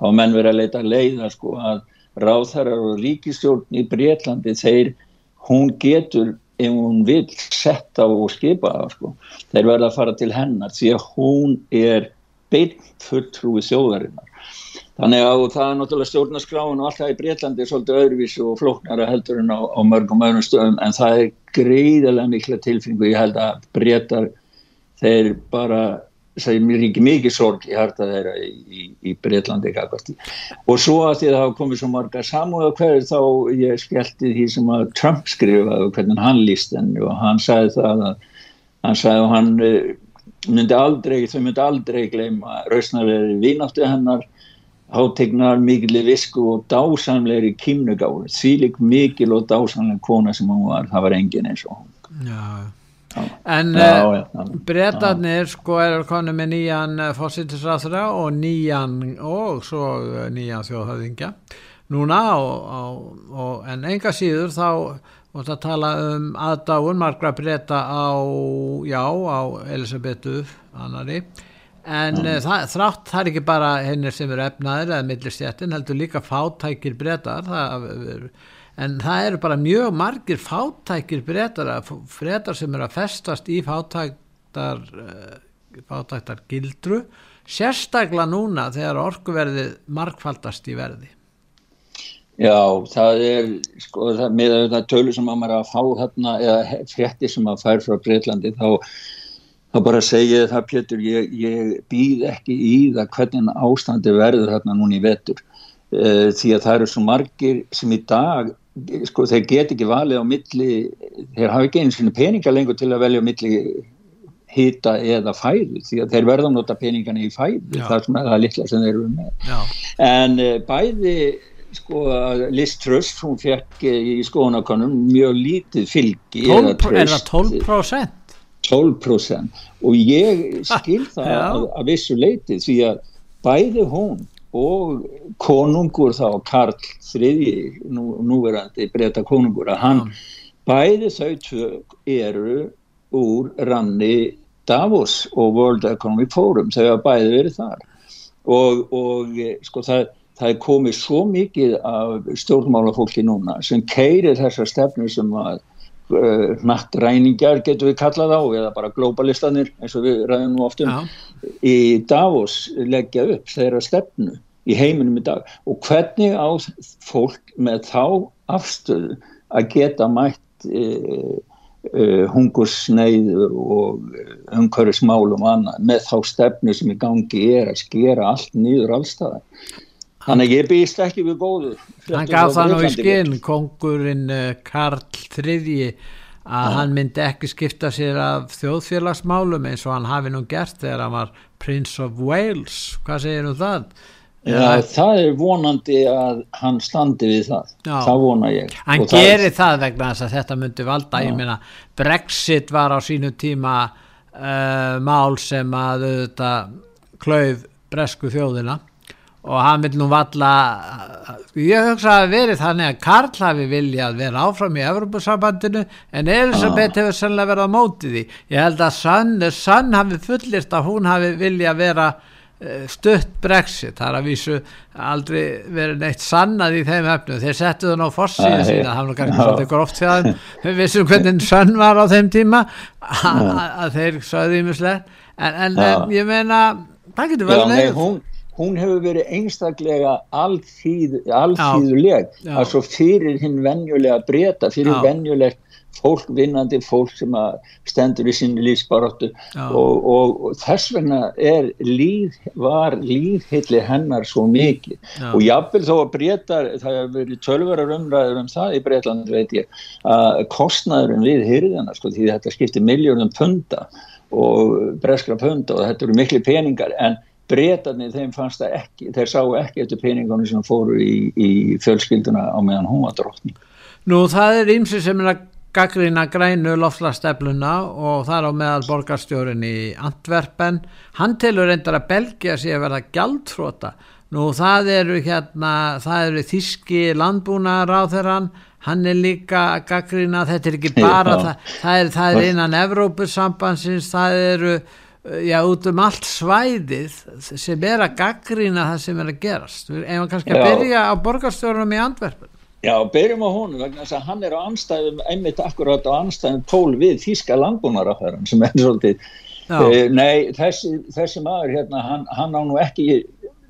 hafa menn verið að leita leiða sko að ráðherrar og ríkistjórn í Breitlandi þeir hún getur ef hún vil setta og skipa sko. þeir verða að fara til hennar því að hún er beint fulltrúi þjóðarinnar þannig að það er náttúrulega stjórnarskráin og allt það í Breitlandi er svolítið öðruvísi og flóknara heldur en á, á mörgum öðrum stöðum en það er greiðilega mikla tilfinningu ég held að Breitar þeir bara það er ekki mikið sorg í harta þeirra í, í, Breitlandi og svo að því að það hafa komið svo marga samúða hverju þá ég skellti því sem að Trump skrifaði og hvernig hann líst henni og hann sagði það að hann sagði að hann eh, myndi aldrei, þau myndi aldrei gleyma rausnarveri vínáttu hennar hátegnar mikil visku og dásamleiri kýmnugáður því lík mikil og dásamleiri kona sem hann var, það var engin eins og hann Já En uh, breytanir sko er konu með nýjan uh, fósittisræðra og nýjan og svo uh, nýjan þjóðhauðingja núna og, og, og, en enga síður þá og það tala um aðdáun margra breyta á já á Elisabetu annari en mm. það, þrátt það er ekki bara hennir sem eru efnaðir eða millistjættin heldur líka fátækir breytar það er en það eru bara mjög margir fátækir breytar breytar sem eru að festast í fátæktar uh, fátæktar gildru sérstaklega núna þegar orkuverðið markfaldast í verði. Já, það er sko, það, með það tölu sem að maður að fá þarna eða frétti sem að fær frá Breitlandi þá, þá bara segja það Pétur, ég, ég býð ekki í það hvernig ástandi verður þarna núna í vetur. Uh, því að það eru svo margir sem í dag sko þeir get ekki valið á milli þeir hafa ekki eins og peninga lengur til að velja á milli hýta eða fæðu því að þeir verða að nota peningana í fæðu það sem er það litla sem þeir eru með. Já. en uh, bæði sko Liz Truss hún fekk í skoðanakonum mjög lítið fylgi 12, er það 12%? 12% og ég skil það að, að vissu leiti því að bæði hún og konungur þá Karl III nú, núverandi breyta konungur að hann Já. bæði þau tvö eru úr ranni Davos og World Economic Forum þau hafa bæði verið þar og, og sko það það er komið svo mikið af stjórnmálafólki núna sem keirir þessar stefnu sem að uh, nattræningar getur við kallað á eða bara globalistanir eins og við ræðum nú oftum ja. í Davos leggja upp þeirra stefnu í heiminum í dag og hvernig á fólk með þá afstöðu að geta mætt uh, uh, hungursneið og umhverfismálum annað með þá stefnu sem í gangi er að skera allt nýður allstaðar Þannig ég býst ekki við góðu. Hann gaf það nú í skinn, kongurinn uh, Karl III, að ja. hann myndi ekki skipta sér af þjóðfélagsmálum eins og hann hafi nú gert þegar hann var Prince of Wales. Hvað segir þú um það? Já, það er vonandi að hann standi við það. Já. Það vona ég. Hann Og gerir það, það vegna þess að þetta myndi valda. Já. Ég meina, Brexit var á sínu tíma uh, mál sem að þetta klauf bresku þjóðina og hann vil nú valla ég hugsa að verið þannig að Karl hafi viljað vera áfram í Evropasambandinu en Elisabeth hefur sannlega verið á mótið því ég held að Sann, Sann hafi fullist að hún hafi viljað vera stutt brexit það er að vísu aldrei verið neitt sannað í þeim efnu þeir settu það ná fórsíðu sína það var kannski svolítið gróft fjæðum við vissum hvernig Sann var á þeim tíma að þeir sögðu ímislega en, en, en ég meina það getur vel nefn hún hefur verið einstaklega alþýðuleg. Altså fyrir hinn venjulega breyta, fyrir Já. Fólk, vinnandi fólk sem stendur í sinni lífsbaróttu og, og, og þess vegna er líð, var líðhilli hennar svo mikið. Já. og jáfnvel þó að breytar, það hefur verið tölvarar umræður um það í Breitland veit ég, að kostnæðurinn við hyrðina, sko, því þetta skiptir miljónum punda og breskra punda og þetta eru miklu peningar en breytarnir þeim fannst það ekki þeir sáu ekki eftir peningunum sem fóru í, í fjölskylduna á meðan hún var drottning. Nú það er ymsi sem er að gaggrina grænu lofslastefluna og það er á meðal borgarstjórin í Antwerpen. Hann telur reyndar að Belgia sé að verða gjaldfróta nú það eru hérna það eru þíski landbúnaðar á þeirran hann er líka að gaggrina þetta er ekki bara það, það er, það er innan Evrópusambansins það eru já, út um allt svæðið sem er að gaggrýna það sem er að gerast. Ef maður kannski að byrja á borgarstjórnum í Andverfn Já, byrjum á honum vegna þess að hann er á anstæðum einmitt akkurát á anstæðum tól við Þíska landbúnaráðherran sem er svolítið uh, nei, þessi, þessi maður hérna, hann, hann á nú ekki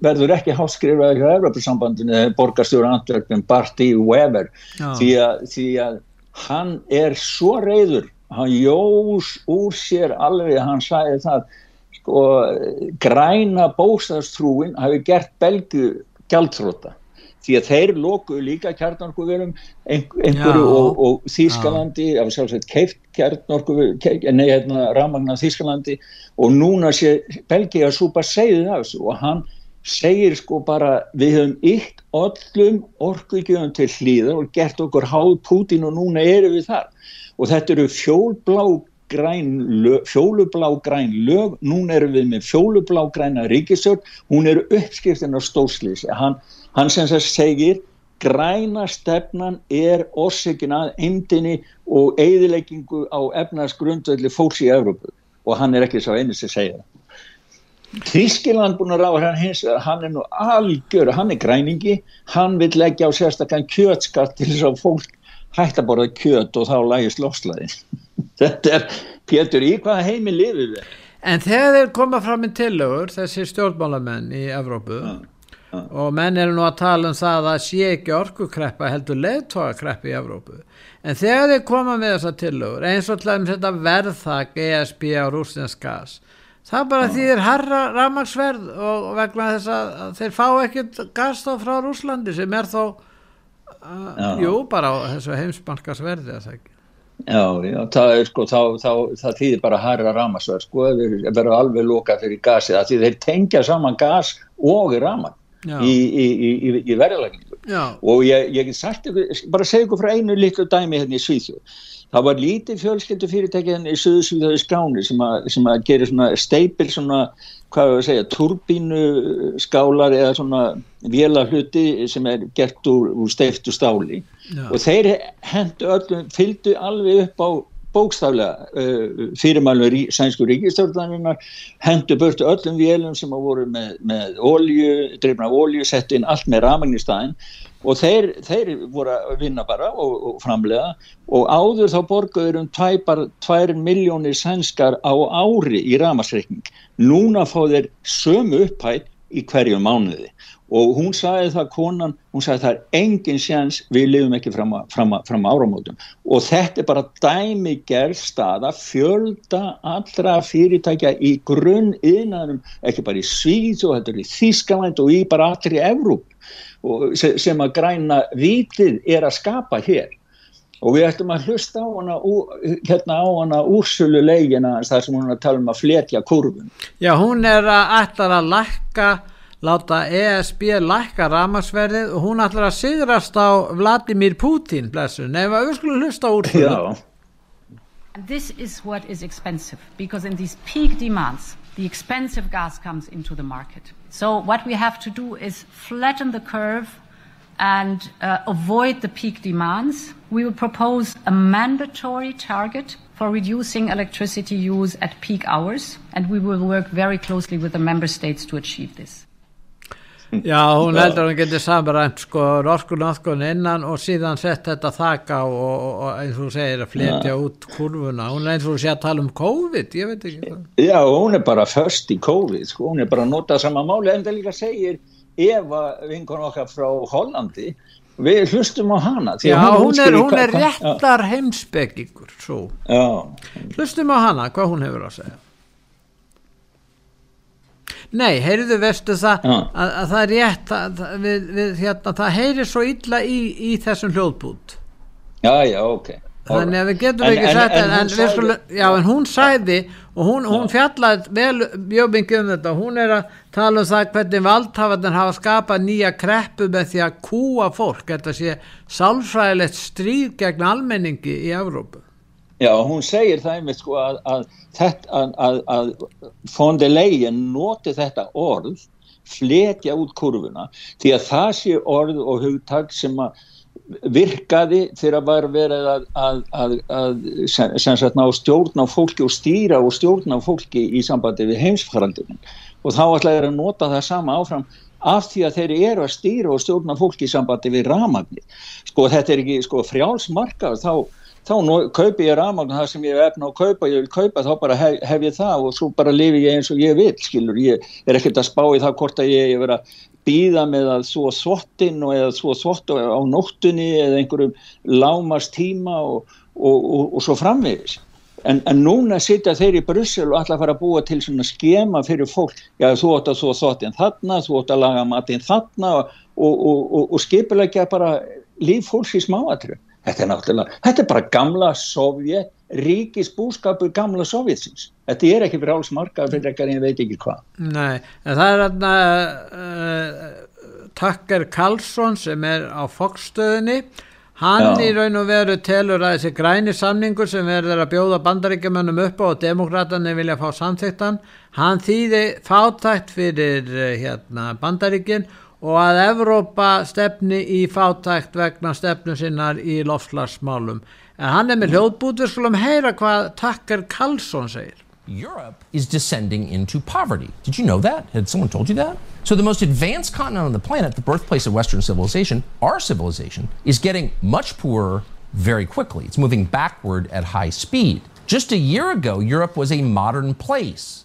verður ekki háskrifaði hjá Evropasambandinu borgarstjóru Andverfn Barty Weber. Því að, því að hann er svo reyður hann jós úr sér alveg, hann sagði það sko, græna bóstaðstrúin hafi gert belgu gjaldþróta því að þeir lokuðu líka kjarnorkuverum einhverju Já. og, og Þískalandi af sjálfsveit keift kjarnorkuverum nei, hérna, Ramagnar Þískalandi og núna sé Belgia súpa segið það og hann segir sko bara við höfum ykt öllum orkuðgjöfum til hlýðar og gert okkur háð Putin og núna eru við þar. Og þetta eru fjólblá græn lög, fjólublá græn lög, núna erum við með fjólublá græna ríkisjörn, hún eru uppskiptin á stóðslýsi, hann, hann sem þess segir græna stefnan er orsökin að eindinni og eigðileggingu á efnarsgrundvelli fólks í Európu og hann er ekki svo einu sem segja það. Þískiland búin að ráða hann hins hann er nú algjör, hann er græningi hann vil leggja á sérstaklega kjötskatt til þess að fólk hægt að borða kjöt og þá lægist lofslaði þetta er, Pétur, í hvaða heimi lifið við? En þegar þeir koma fram í tillögur, þessi stjórnmálamenn í Evrópu ja. Og menn eru nú að tala um það að sé ekki orkukreppa heldur leðtóakreppa í Evrópu. En þegar þeir koma með þessa tillögur eins og að þetta verðþak ESB á rústinsk gas það bara því þeir harra ramagsverð og vegna þess að þeir fá ekkert gas þá frá Rúslandi sem er þó Uh, jú, bara þessu heimsbankasverði Já, já, það er sko, þá, þá, það þýðir bara harra ramasverð, sko, þeir verður alveg lokað fyrir gasi, það þýðir þeir tengja saman gas og raman í, í, í, í verðalækningu og ég, ég sagt ykkur, bara segja ykkur frá einu líka dæmi hérna í Svíþjóð, það var lítið fjölskyldu fyrirtæki hérna í Suðu Svíþjóði Skáni sem að, sem að gera svona steipil svona, hvað er að segja, turbínu skálar eða svona vélahluti sem er gert úr, úr steiftu stáli. Já. og þeir hendu öllum, fylgdu alveg upp á bókstaflega uh, fyrirmælum rí, sænsku ríkistjórnarinnar hendu börtu öllum vélum sem voru með, með olju, dreifna olju, sett inn allt með ramagn í staðin og þeir, þeir voru að vinna bara og, og framlega. Og áður þá borguður um 2 miljónir sænskar á ári í ramasreikning. Núna fá þeir sömu upphætt í hverju mánuði og hún sagði það konan, hún sagði það er engin séns við lifum ekki fram, a, fram, a, fram áramótum. Og þetta er bara dæmi gerð staða fjölda allra fyrirtækja í grunn yðnaðum, ekki bara í Svíð og þetta er í Þískaland og í bara allir í Evróp sem að græna vitið er að skapa hér. Og við ættum að hlusta á hana hérna á hana úrsölu leigina þar sem hún er að tala um að fletja kurvun Já, hún er að ætla að lækka láta ESB lækka ramarsverðið og hún ætlar að sigrast á Vladimir Putin blessun, eða við skulum hlusta úr Já This is what is expensive because in these peak demands the expensive gas comes into the market. So what we have to do is flatten the curve and uh, avoid the peak demands. We will propose a mandatory target for reducing electricity use at peak hours, and we will work very closely with the member states to achieve this. Já, hún heldur að hún getur samrænt sko orkunóðkun innan og síðan sett þetta þakka og, og, og eins og segir að fletja ja. út kurvuna, hún er eins og sé að tala um COVID, ég veit ekki hvað. Já, hún er bara först í COVID, sko, hún er bara að nota sama máli en það líka segir Eva vinkun okkar frá Hollandi, við hlustum á hana. Já, hún, hún er, hún er réttar heimsbyggingur, svo. Já. Hlustum á hana, hvað hún hefur að segja. Nei, heyrðu vestu það að, að það er rétt að, við, við, hérna, það heyrir svo illa í, í þessum hljóðbút. Já, já, ok. Þannig að við getum en, ekki sagt en, en, skulum, já, en hún sæði og hún, hún fjallaði vel mjög um þetta. Hún er að tala um það hvernig valdhafarnir hafa skapað nýja kreppu með því að kúa fólk. Þetta sé sálfræðilegt stríð gegn almenningi í Evrópu Já, hún segir það einmitt sko að, að, að, að Leyen noti þetta orð, fletja út kurvuna, því að það sé orð og hugtak sem að virkaði þegar var verið að sem sagt ná stjórn á fólki og stýra og stjórn á fólki í sambandi við heimsfaraldunum og þá ætlaði að nota það sama áfram af því að þeir eru að stýra og stjórn á fólki í sambandi við ramagnir. Sko þetta er ekki sko frjálsmarkað þá þá nú, kaupi ég rafmagn það sem ég efna að kaupa, ég vil kaupa þá bara hef, hef ég það og svo bara lifi ég eins og ég vil skilur, ég er ekkert að spá í það hvort að ég er verið að býða með að svo svottin og eða svo svottu á nóttunni eða einhverjum lámast tíma og, og, og, og svo framvegis. En, en núna sitja þeir í Brussel og ætla að fara að búa til svona skema fyrir fólk, já þú átt að svo þottin þarna, þú átt að laga matinn þarna og skipilegja bara líf fólks í smáatru Þetta er náttúrulega, þetta er bara gamla sovjet, ríkis búskapur gamla sovjetsins. Þetta er ekki fyrir alls margar fyrir ekkar en ég veit ekki hvað. Nei, en það er þarna uh, Takker Karlsson sem er á Fox-stöðinni. Hann Já. í raun og veru telur að þessi græni samningur sem verður að bjóða bandaríkjumannum upp á og demokraterni vilja fá samþyktan, hann þýði fátækt fyrir uh, hérna, bandaríkinn og að Evrópa stefni í fátækt vegna stefnu sinnar í lofslagsmálum. En hann er með hljóðbút, við skulum heyra hvað Takker Karlsson segir. Europe is descending into poverty. Did you know that? Had someone told you that? So the most advanced continent on the planet, the birthplace of Western civilization, our civilization, is getting much poorer very quickly. It's moving backward at high speed. Just a year ago, Europe was a modern place.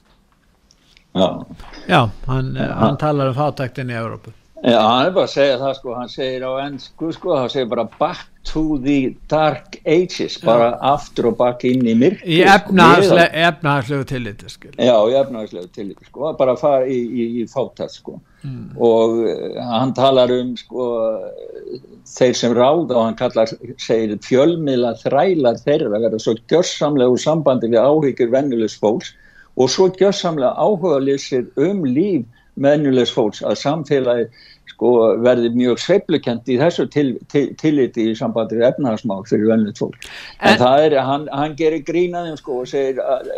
Ja, ja han, han talar om fátækten i Europa. Já, hann er bara að segja það sko, hann segir á ennsku sko, hann segir bara back to the dark ages, bara Já. aftur og bakk inn í myrk. Í efnahagslegu tilliti, skil. Já, í efnahagslegu tilliti, sko, bara að fara í, í, í fátast, sko. Mm. Og uh, hann talar um, sko, þeir sem ráða og hann kallar, segir fjölmiðla þrælar þeirra að vera svo gjörsamlega úr sambandi við áhyggjur vennulegs fólks og svo gjörsamlega áhuga lýsir um líf vennulegs fólks að samfélagi sko verði mjög sveiflukent í þessu tilliti til, til, í sambandi við efnahagsmál fyrir vennlut fólk. En, en það er, hann, hann gerir grínaðum sko og segir að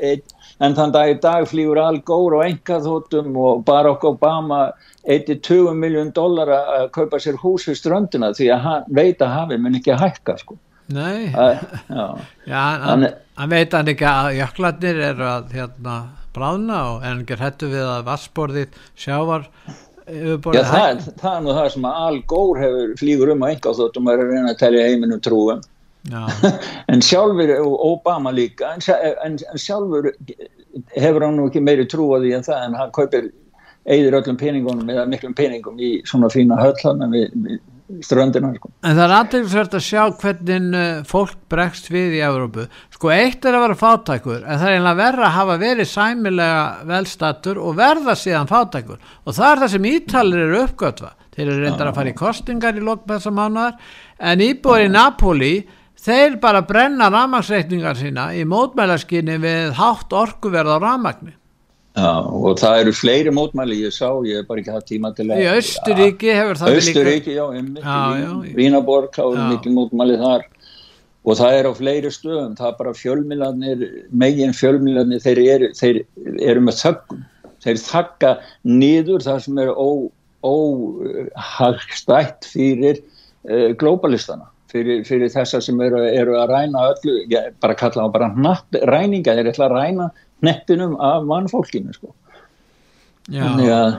en þann dag í dag flýgur Al Gore og engaþótum og Barack Obama 1-20 miljón dólar að kaupa sér hús við ströndina því að hann veit að hafi mun ekki að hækka sko. Nei, já, já hann, hann veit hann ekki að jöklarnir eru að hérna bráðna og en ekki hættu við að vassborðið sjávar Já, það, það er nú það sem að Al Gore hefur flýgur um á enga þóttum að reyna að telja heiminum trúum. En sjálfur og Obama líka en, en, sjálfur hefur hann nú ekki meiri trú á því en það en hann kaupir eigður öllum peningunum eða miklum peningum í svona fína höll hann við, við ströndina sko. En það er aðeinsvært að sjá hvernig uh, fólk bregst við í Európu sko eitt er að vera fátækur en það er einlega verða að hafa verið sæmilega velstatur og verða síðan fátækur. Og það er það sem ítalir eru uppgötva þeir eru reyndar að fara í kostingar í lokbæðsa mánuðar en íbúið í Napoli þeir bara brenna ramagsreikningar sína í mótmælaskinni við hátt orkuverð á ramagni Já, og það eru fleiri mótmæli ég sá, ég hef bara ekki hatt tíma til að í Östuríki hefur það Östuríki, já, einmitt Vínaborg, þá er mikil mótmæli þar. Og það er á fleiri stöðum það er bara fjölmilanir megin fjölmilanir, þeir eru, þeir eru með þöggum, þeir þakka nýður það sem er óhagstætt fyrir uh, globalistana fyrir, fyrir þessa sem eru, eru að ræna öllu, ég bara kalla það bara natt, ræninga, þeir ætla að ræna neppinum af mannfólkinu sko. að,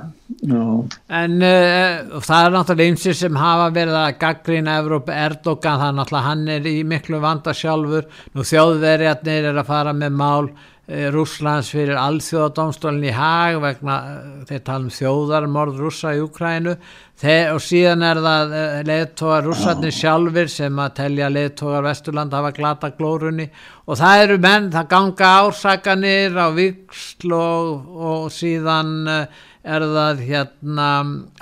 en uh, það er náttúrulega einsir sem hafa verið að gaggrina Evróp Erdogan, það er náttúrulega hann er í miklu vanda sjálfur, nú þjóðverjarnir er að fara með mál Rúslands fyrir alþjóðadómstólinn í hag vegna eh, þeir tala um þjóðarmorð rúsa í Ukrænu þeir, og síðan er það eh, leðtogar rússarnir sjálfur sem að telja leðtogar Vesturland hafa glata glórunni. Og það eru menn, það ganga ársakanir á viksl og, og síðan er það hérna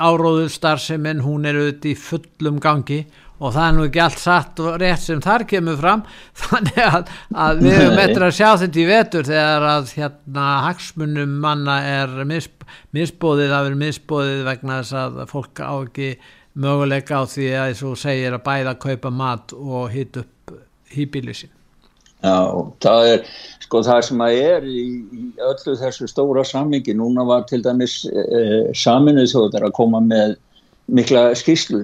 áróðustar sem en hún er auðvitað í fullum gangi og það er nú ekki allt satt og rétt sem þar kemur fram þannig að, að við höfum eftir að sjá þetta í vetur þegar að hérna hagsmunum manna er misb misbóðið, það verður misbóðið vegna þess að fólk á ekki möguleika á því að þess að segja að bæða að kaupa mat og hýtt upp hýbíli sín. Já, það er sko það sem að er í, í öllu þessu stóra sammingi, núna var til dæmis eh, saminuð þjóðar að koma með mikla skýslu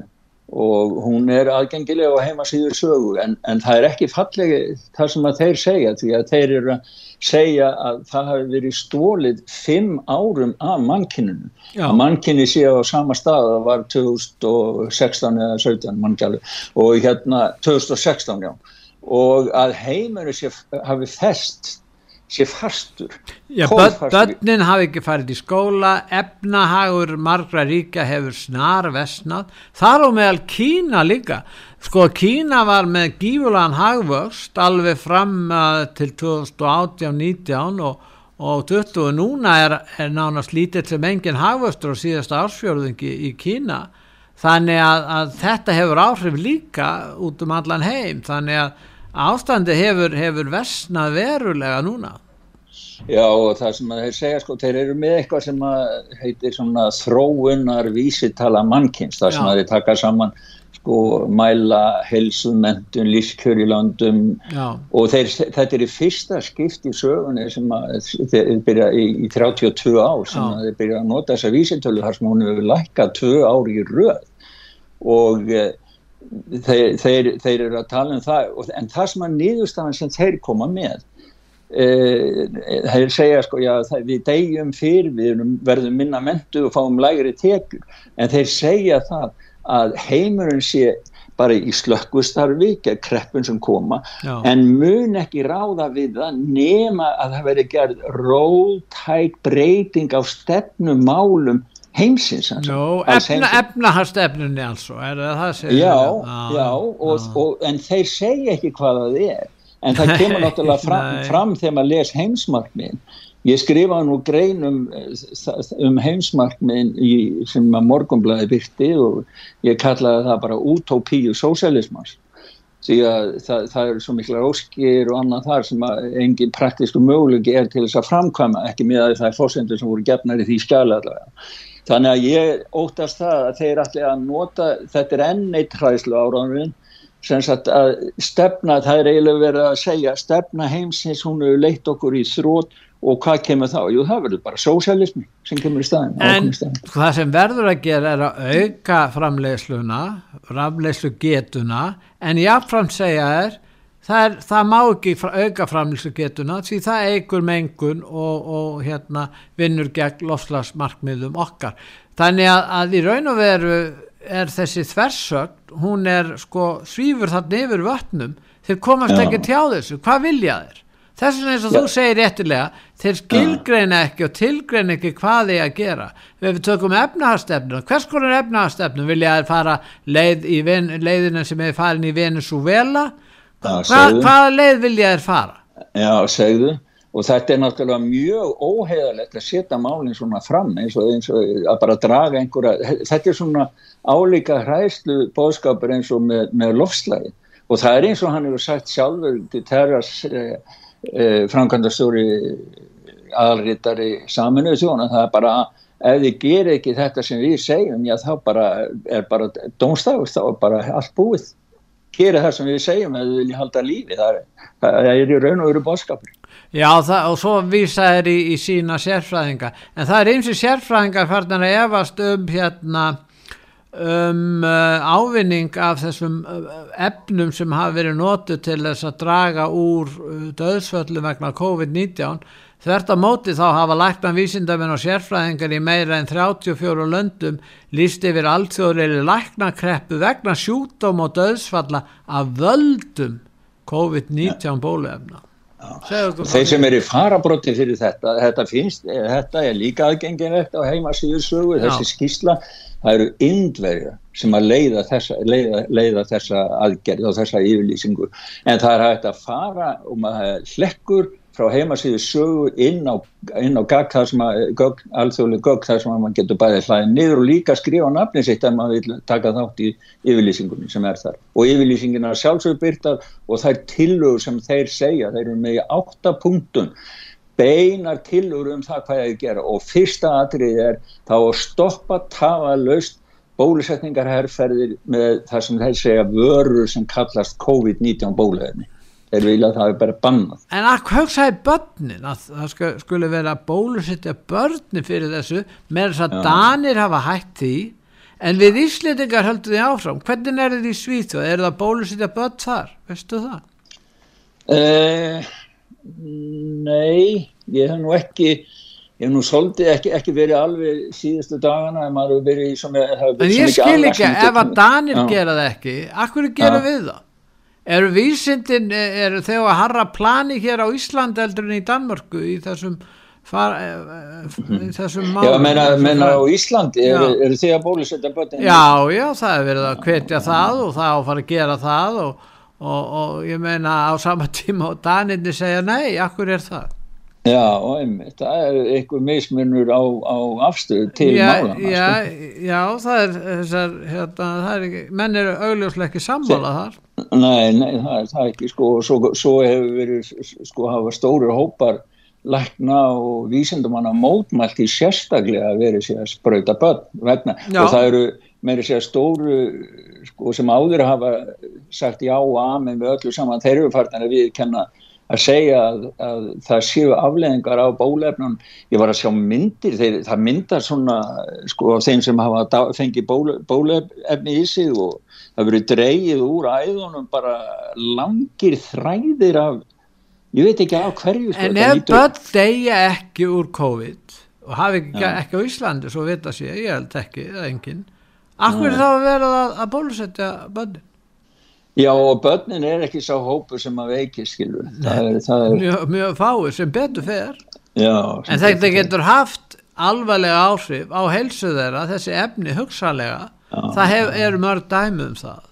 og hún er aðgengilega á heimasýður sögu en, en það er ekki fallegi það sem að þeir segja því að þeir eru að segja að það hafi verið stólið fimm árum af mannkinninu að mannkinni sé á sama stað það var 2016 eða 17 mannkjali og hérna 2016 já. Og að heiminu sé hafi fest sé fastur Já, börnin hafi ekki farið í skóla efnahagur margra ríkja hefur snar vesnað þar og meðal Kína líka. Sko Kína var með gífulegan hagvöxt alveg fram uh, til 2018-19 og, og 20 og núna er, er nánast lítið sem engin hagvöxtur á síðasta ársfjörðingi í Kína. Þannig að, að þetta hefur áhrif líka út um allan heim. Þannig að ástandi hefur, hefur versnað verulega núna Já og það sem þeir segja sko, þeir eru með eitthvað sem heitir svona þróunar vísitala mannkynns, það sem þeir taka saman sko mæla helsumendun, lífskjör í landum Já. og þeir, þetta er í fyrsta skipt í sögunni sem þeir byrja í, í 32 ár sem Já. þeir byrja að nota þessa vísitölu þar sem hún hefur lækkað 2 ár í röð og e, þeir, þeir, þeir eru að tala um það en það sem að nýðustafan sem þeir koma með þeir eh, segja sko já við degjum fyrir við verðum minna mentu og fáum lægri tekur en þeir segja það að heimurinn sé bara í slökkvistarfi, ekki kreppun sem koma, Já. en mun ekki ráða við það nema að það veri gerð rótæk breyting á stefnumálum heimsins Jó, efna, efnahastefnunni er það já, ah, já, og, ah. og, en þeir segja ekki hvað það er. En það kemur náttúrulega fram, fram þegar maður les heimsmarkmiðin ég skrifaði nú grein um, um heimsmarkmiðin í, sem að morgunblæði byrti og ég kallaði það bara utopíu sósælismars því að það, það eru svo mikla óskir og annað þar sem engin praktísku möguleiki er til þess að framkvæma ekki með að það er fórsendur sem voru gefnar í því skjala allavega Þannig að ég óttast það að þeir allir að nota, þetta er enn eitt hræðslu áraðurinn, sem sagt að stefna, það er eiginlega verið að segja, stefna heimsins, hún hefur leitt okkur í þrótt og hvað kemur þá? Jú, það verður bara sósælismi sem kemur í staðin. En það sem verður að gera er að auka framleiðsluna, framleiðslu getuna, en jáfnfram segja er, það, er, það má ekki auka framlýslugetuna því það eigur mengun og, og hérna, vinnur gegn lofslagsmarkmiðum okkar. Þannig að, að í raun og veru er þessi þversögn, hún er sko svífur þarna yfir vötnum, þeir komast Já. ekki tjá þessu, hvað vilja þeir? Þess vegna eins og Já. þú segir réttilega, þeir skilgreina ekki og tilgreina ekki hvað þeir að gera. Við tökum efnahastefnum, hvers konar efnahastefnum vilja þeir fara leið í leiðina sem er farin í Venezuela? Hva, hvaða leið vilja þér fara? Já, segðu. Og þetta er náttúrulega mjög óheðalegt að setja málinn svona fram eins og, eins og að bara draga einhverja þetta er svona álíka hræðslu bóðskapur eins og með, með lofslægi og það er eins og hann hefur sagt sjálfur til terras eh, eh, framkvæmdastjóri aðalrittari saminuðu þjóna það er bara ef þið gerir ekki þetta sem við segjum já þá bara er bara dónstafur þá er bara allt búið gera það sem við segjum að við viljum halda lífi. Það er, það er í raun og veru bóðskapur Já það, og svo vísa þeir í, í sína sérfræðinga. En það er eins og sérfræðingar farnar að efast um hérna um uh, ávinning af þessum uh, efnum sem hafa verið nótu til þess að draga úr uh, döðsföllum vegna COVID-19 Þvert á móti þá hafa læknan vísindamenn og sérfræðingar í meira en 34 löndum líst yfir allþjóðleiri læknakreppu vegna sjúkdóm og döðsfalla af völdum COVID-19 ja. bólefna. Þeir sem eru farabróti fyrir þetta, þetta, finnst, þetta er líka aðgengilegt á heimasíðursögu, þessi skísla, það eru indverja sem að leiða þessa, leiða, leiða þessa aðgerð og þessa yfirlýsingu. En það er hægt að fara og maður hlekkur frá heimasíðu sögu inn á, á gagg að, alþjóðlega gögg þar sem að mann getur bæðið hlæðið niður og líka skrifa nafni sitt ef maður vil taka þátt í yfirlýsingunni sem er þar. Og yfirlýsingina sjálfsögbyrtar og er tillögur sem þeir segja, þeir eru með átta punktun, beinar tillögur um það hvað ég gera og fyrsta atrið er þá að stoppa tafa löst bólusetningarherrferðir með það sem þeir segja vörur sem kallast COVID-19 bóluhefni þeir vilja að það er bara bannað En að hvað sagði börnin að það skulle vera bólusittja börnin fyrir þessu með þess að Já. Danir hafa hætt því en við Íslandingar höldum því áfram hvernig er þetta í Svíþjóð, er það bólusittja börn þar, veistu það? Uh, nei ég hef nú ekki ég hef nú svolítið ekki, ekki verið alveg síðustu dagana en maður hefur verið í svona en ég skil ekki, ef að Danir gera það ekki, akkur gera við það? Eru vísindin eru þegar að harra plani hér á Ísland eldur en í Danmörku í þessum far, í þessum mál Já, menna, menna á Ísland eru, eru þið að bólusetta bötin? Já, já, það er verið að kvetja það og það á að fara að gera það og, og, og ég meina á sama tíma og Daninni segja nei, akkur er það? Já, einmitt, það er eitthvað mismunur á, á afstöðu til mála já, já, það er þessar, hérna, það er ekki menn eru augljóslega ekki sammála þar Nei, nei, það er það ekki sko, og svo, svo hefur verið sko hafa stóru hópar lækna og vísendumanna mótmælt í sérstaklega verið sér að spröyta börn vegna. Já. og það eru meiri sér stóru sko sem áður hafa sagt já og amen við öllu saman. Þeir eru fartan að við kenna að segja að, að það séu afleðingar á bólefnum ég var að sjá myndir, þeir, það myndar svona sko á þeim sem hafa fengið bóle, bólefni í sig og það verið dreyið úr æðunum bara langir þræðir af ég veit ekki á hverju sko, en ef börn deyja ekki úr COVID og hafi ekki, ja. ekki á Íslandi svo veit að sé, ég held ekki, það er enginn Akkur þá að vera að, að bólusetja börnin Já og börnin er ekki sá hópu sem að veiki skilur. Það er, það er... Mjög, mjög fáið sem betur fer. Já, en þetta getur haft alvarlega áhrif á helsu þeirra þessi efni hugsalega Já. það hef, er mörg dæmi um það.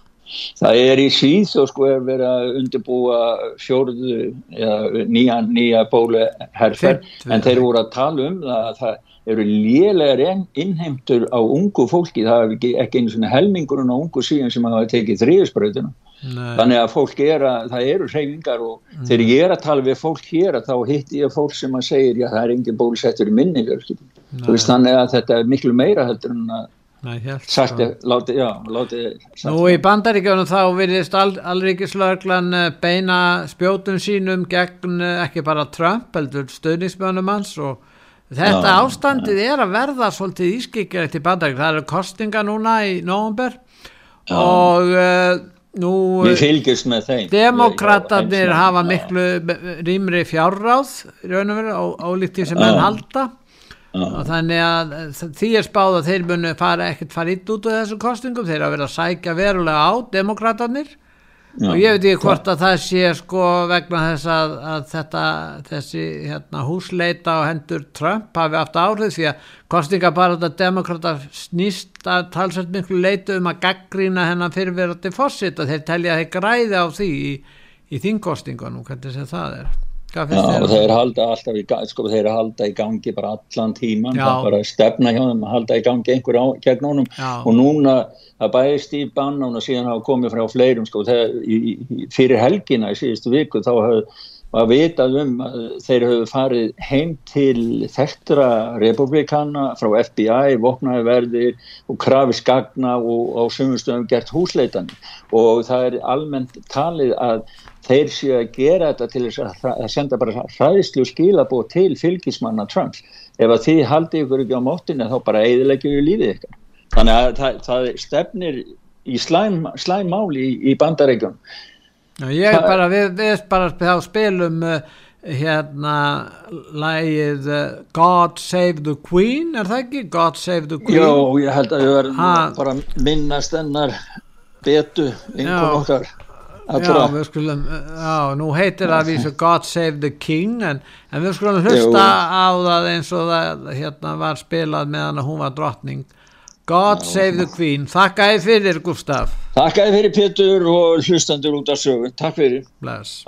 Það er í síð og sko er verið að undirbúa fjórðu ja, nýja, nýja bólu herfer en þeir voru að tala um að það eru lélegar innheimtur á ungu fólki, það er ekki, ekki einu svona helmingurinn á ungu síðan sem hafa tekið þriðisbröðuna þannig að fólk er að, það eru hreyfingar og mm. þegar ég er að tala við fólk hér þá hitti ég fólk sem að segja já það er engin bólusettur í minni þannig að þetta er miklu meira heldur en að Nei, sagt, láti, já, láti, Nú í bandaríkjónum þá virðist all, allríkislörglan eh, beina spjótum sínum gegn eh, ekki bara Trump heldur stöðnismönum hans og þetta já, ástandið ja. er að verða svolítið ískikilegt í bandaríkjónum það eru kostinga núna í nógumber og nú demokraterni hafa miklu rýmri fjárráð raun og því sem enn halda. Og þannig að því er spáð að þeir munu fara ekkert fara ít út af þessu kostingum, þeir að vera að sækja verulega á demokraterni og ég veit ekki hvort að það sé sko vegna þess að, að þetta þessi hérna, húsleita og hendur Trump hafi haft áhrif því að kostinga bara þetta demokrata snýst að talsvægt miklu leitu um að gaggrína hennan fyrirverandi fósitt og þeir telja þeir græði á því í, í þingkostingunum, hvernig sem það er Já, og þeir halda alltaf í sko, þeir halda í gangi bara allan tíman Já. það bara stefna hjá þeim að halda í gangi einhver á, gegn honum Já. og núna það bæðist í bannan og síðan hafa komið frá fleirum sko, þeir, í, fyrir helgina í síðustu viku þá var vitað um að þeir hafa farið heim til þekktra republikana frá FBI, vopnaði verðir og krafi skagna og á sumustöðum gert húsleitan og það er almennt talið að þeir séu að gera þetta til að senda bara hræðslu skilabóð til fylgismanna Trumps. Ef að þið haldi ykkur ekki á móttinu þá bara eðilegjum við lífið ykkur þannig að það, það stefnir í slæm, slæm máli í, í bandarækjum Ég er bara, við, við bara þá spilum uh, hérna lægið uh, God Save the Queen, er það ekki? God Save the Queen? Jó, ég held að við verðum bara minnast ennar betu einhvern okkar Já, við skulum, já, nú heitir það að vísu God Save the King en, en við skulum hlusta á það eins og það hérna var spilað meðan hún var drottning. God já, Save the Queen, þakka þið fyrir Gustaf. Þakka þið fyrir Pétur og hlustandur út af sögu, takk fyrir. Bless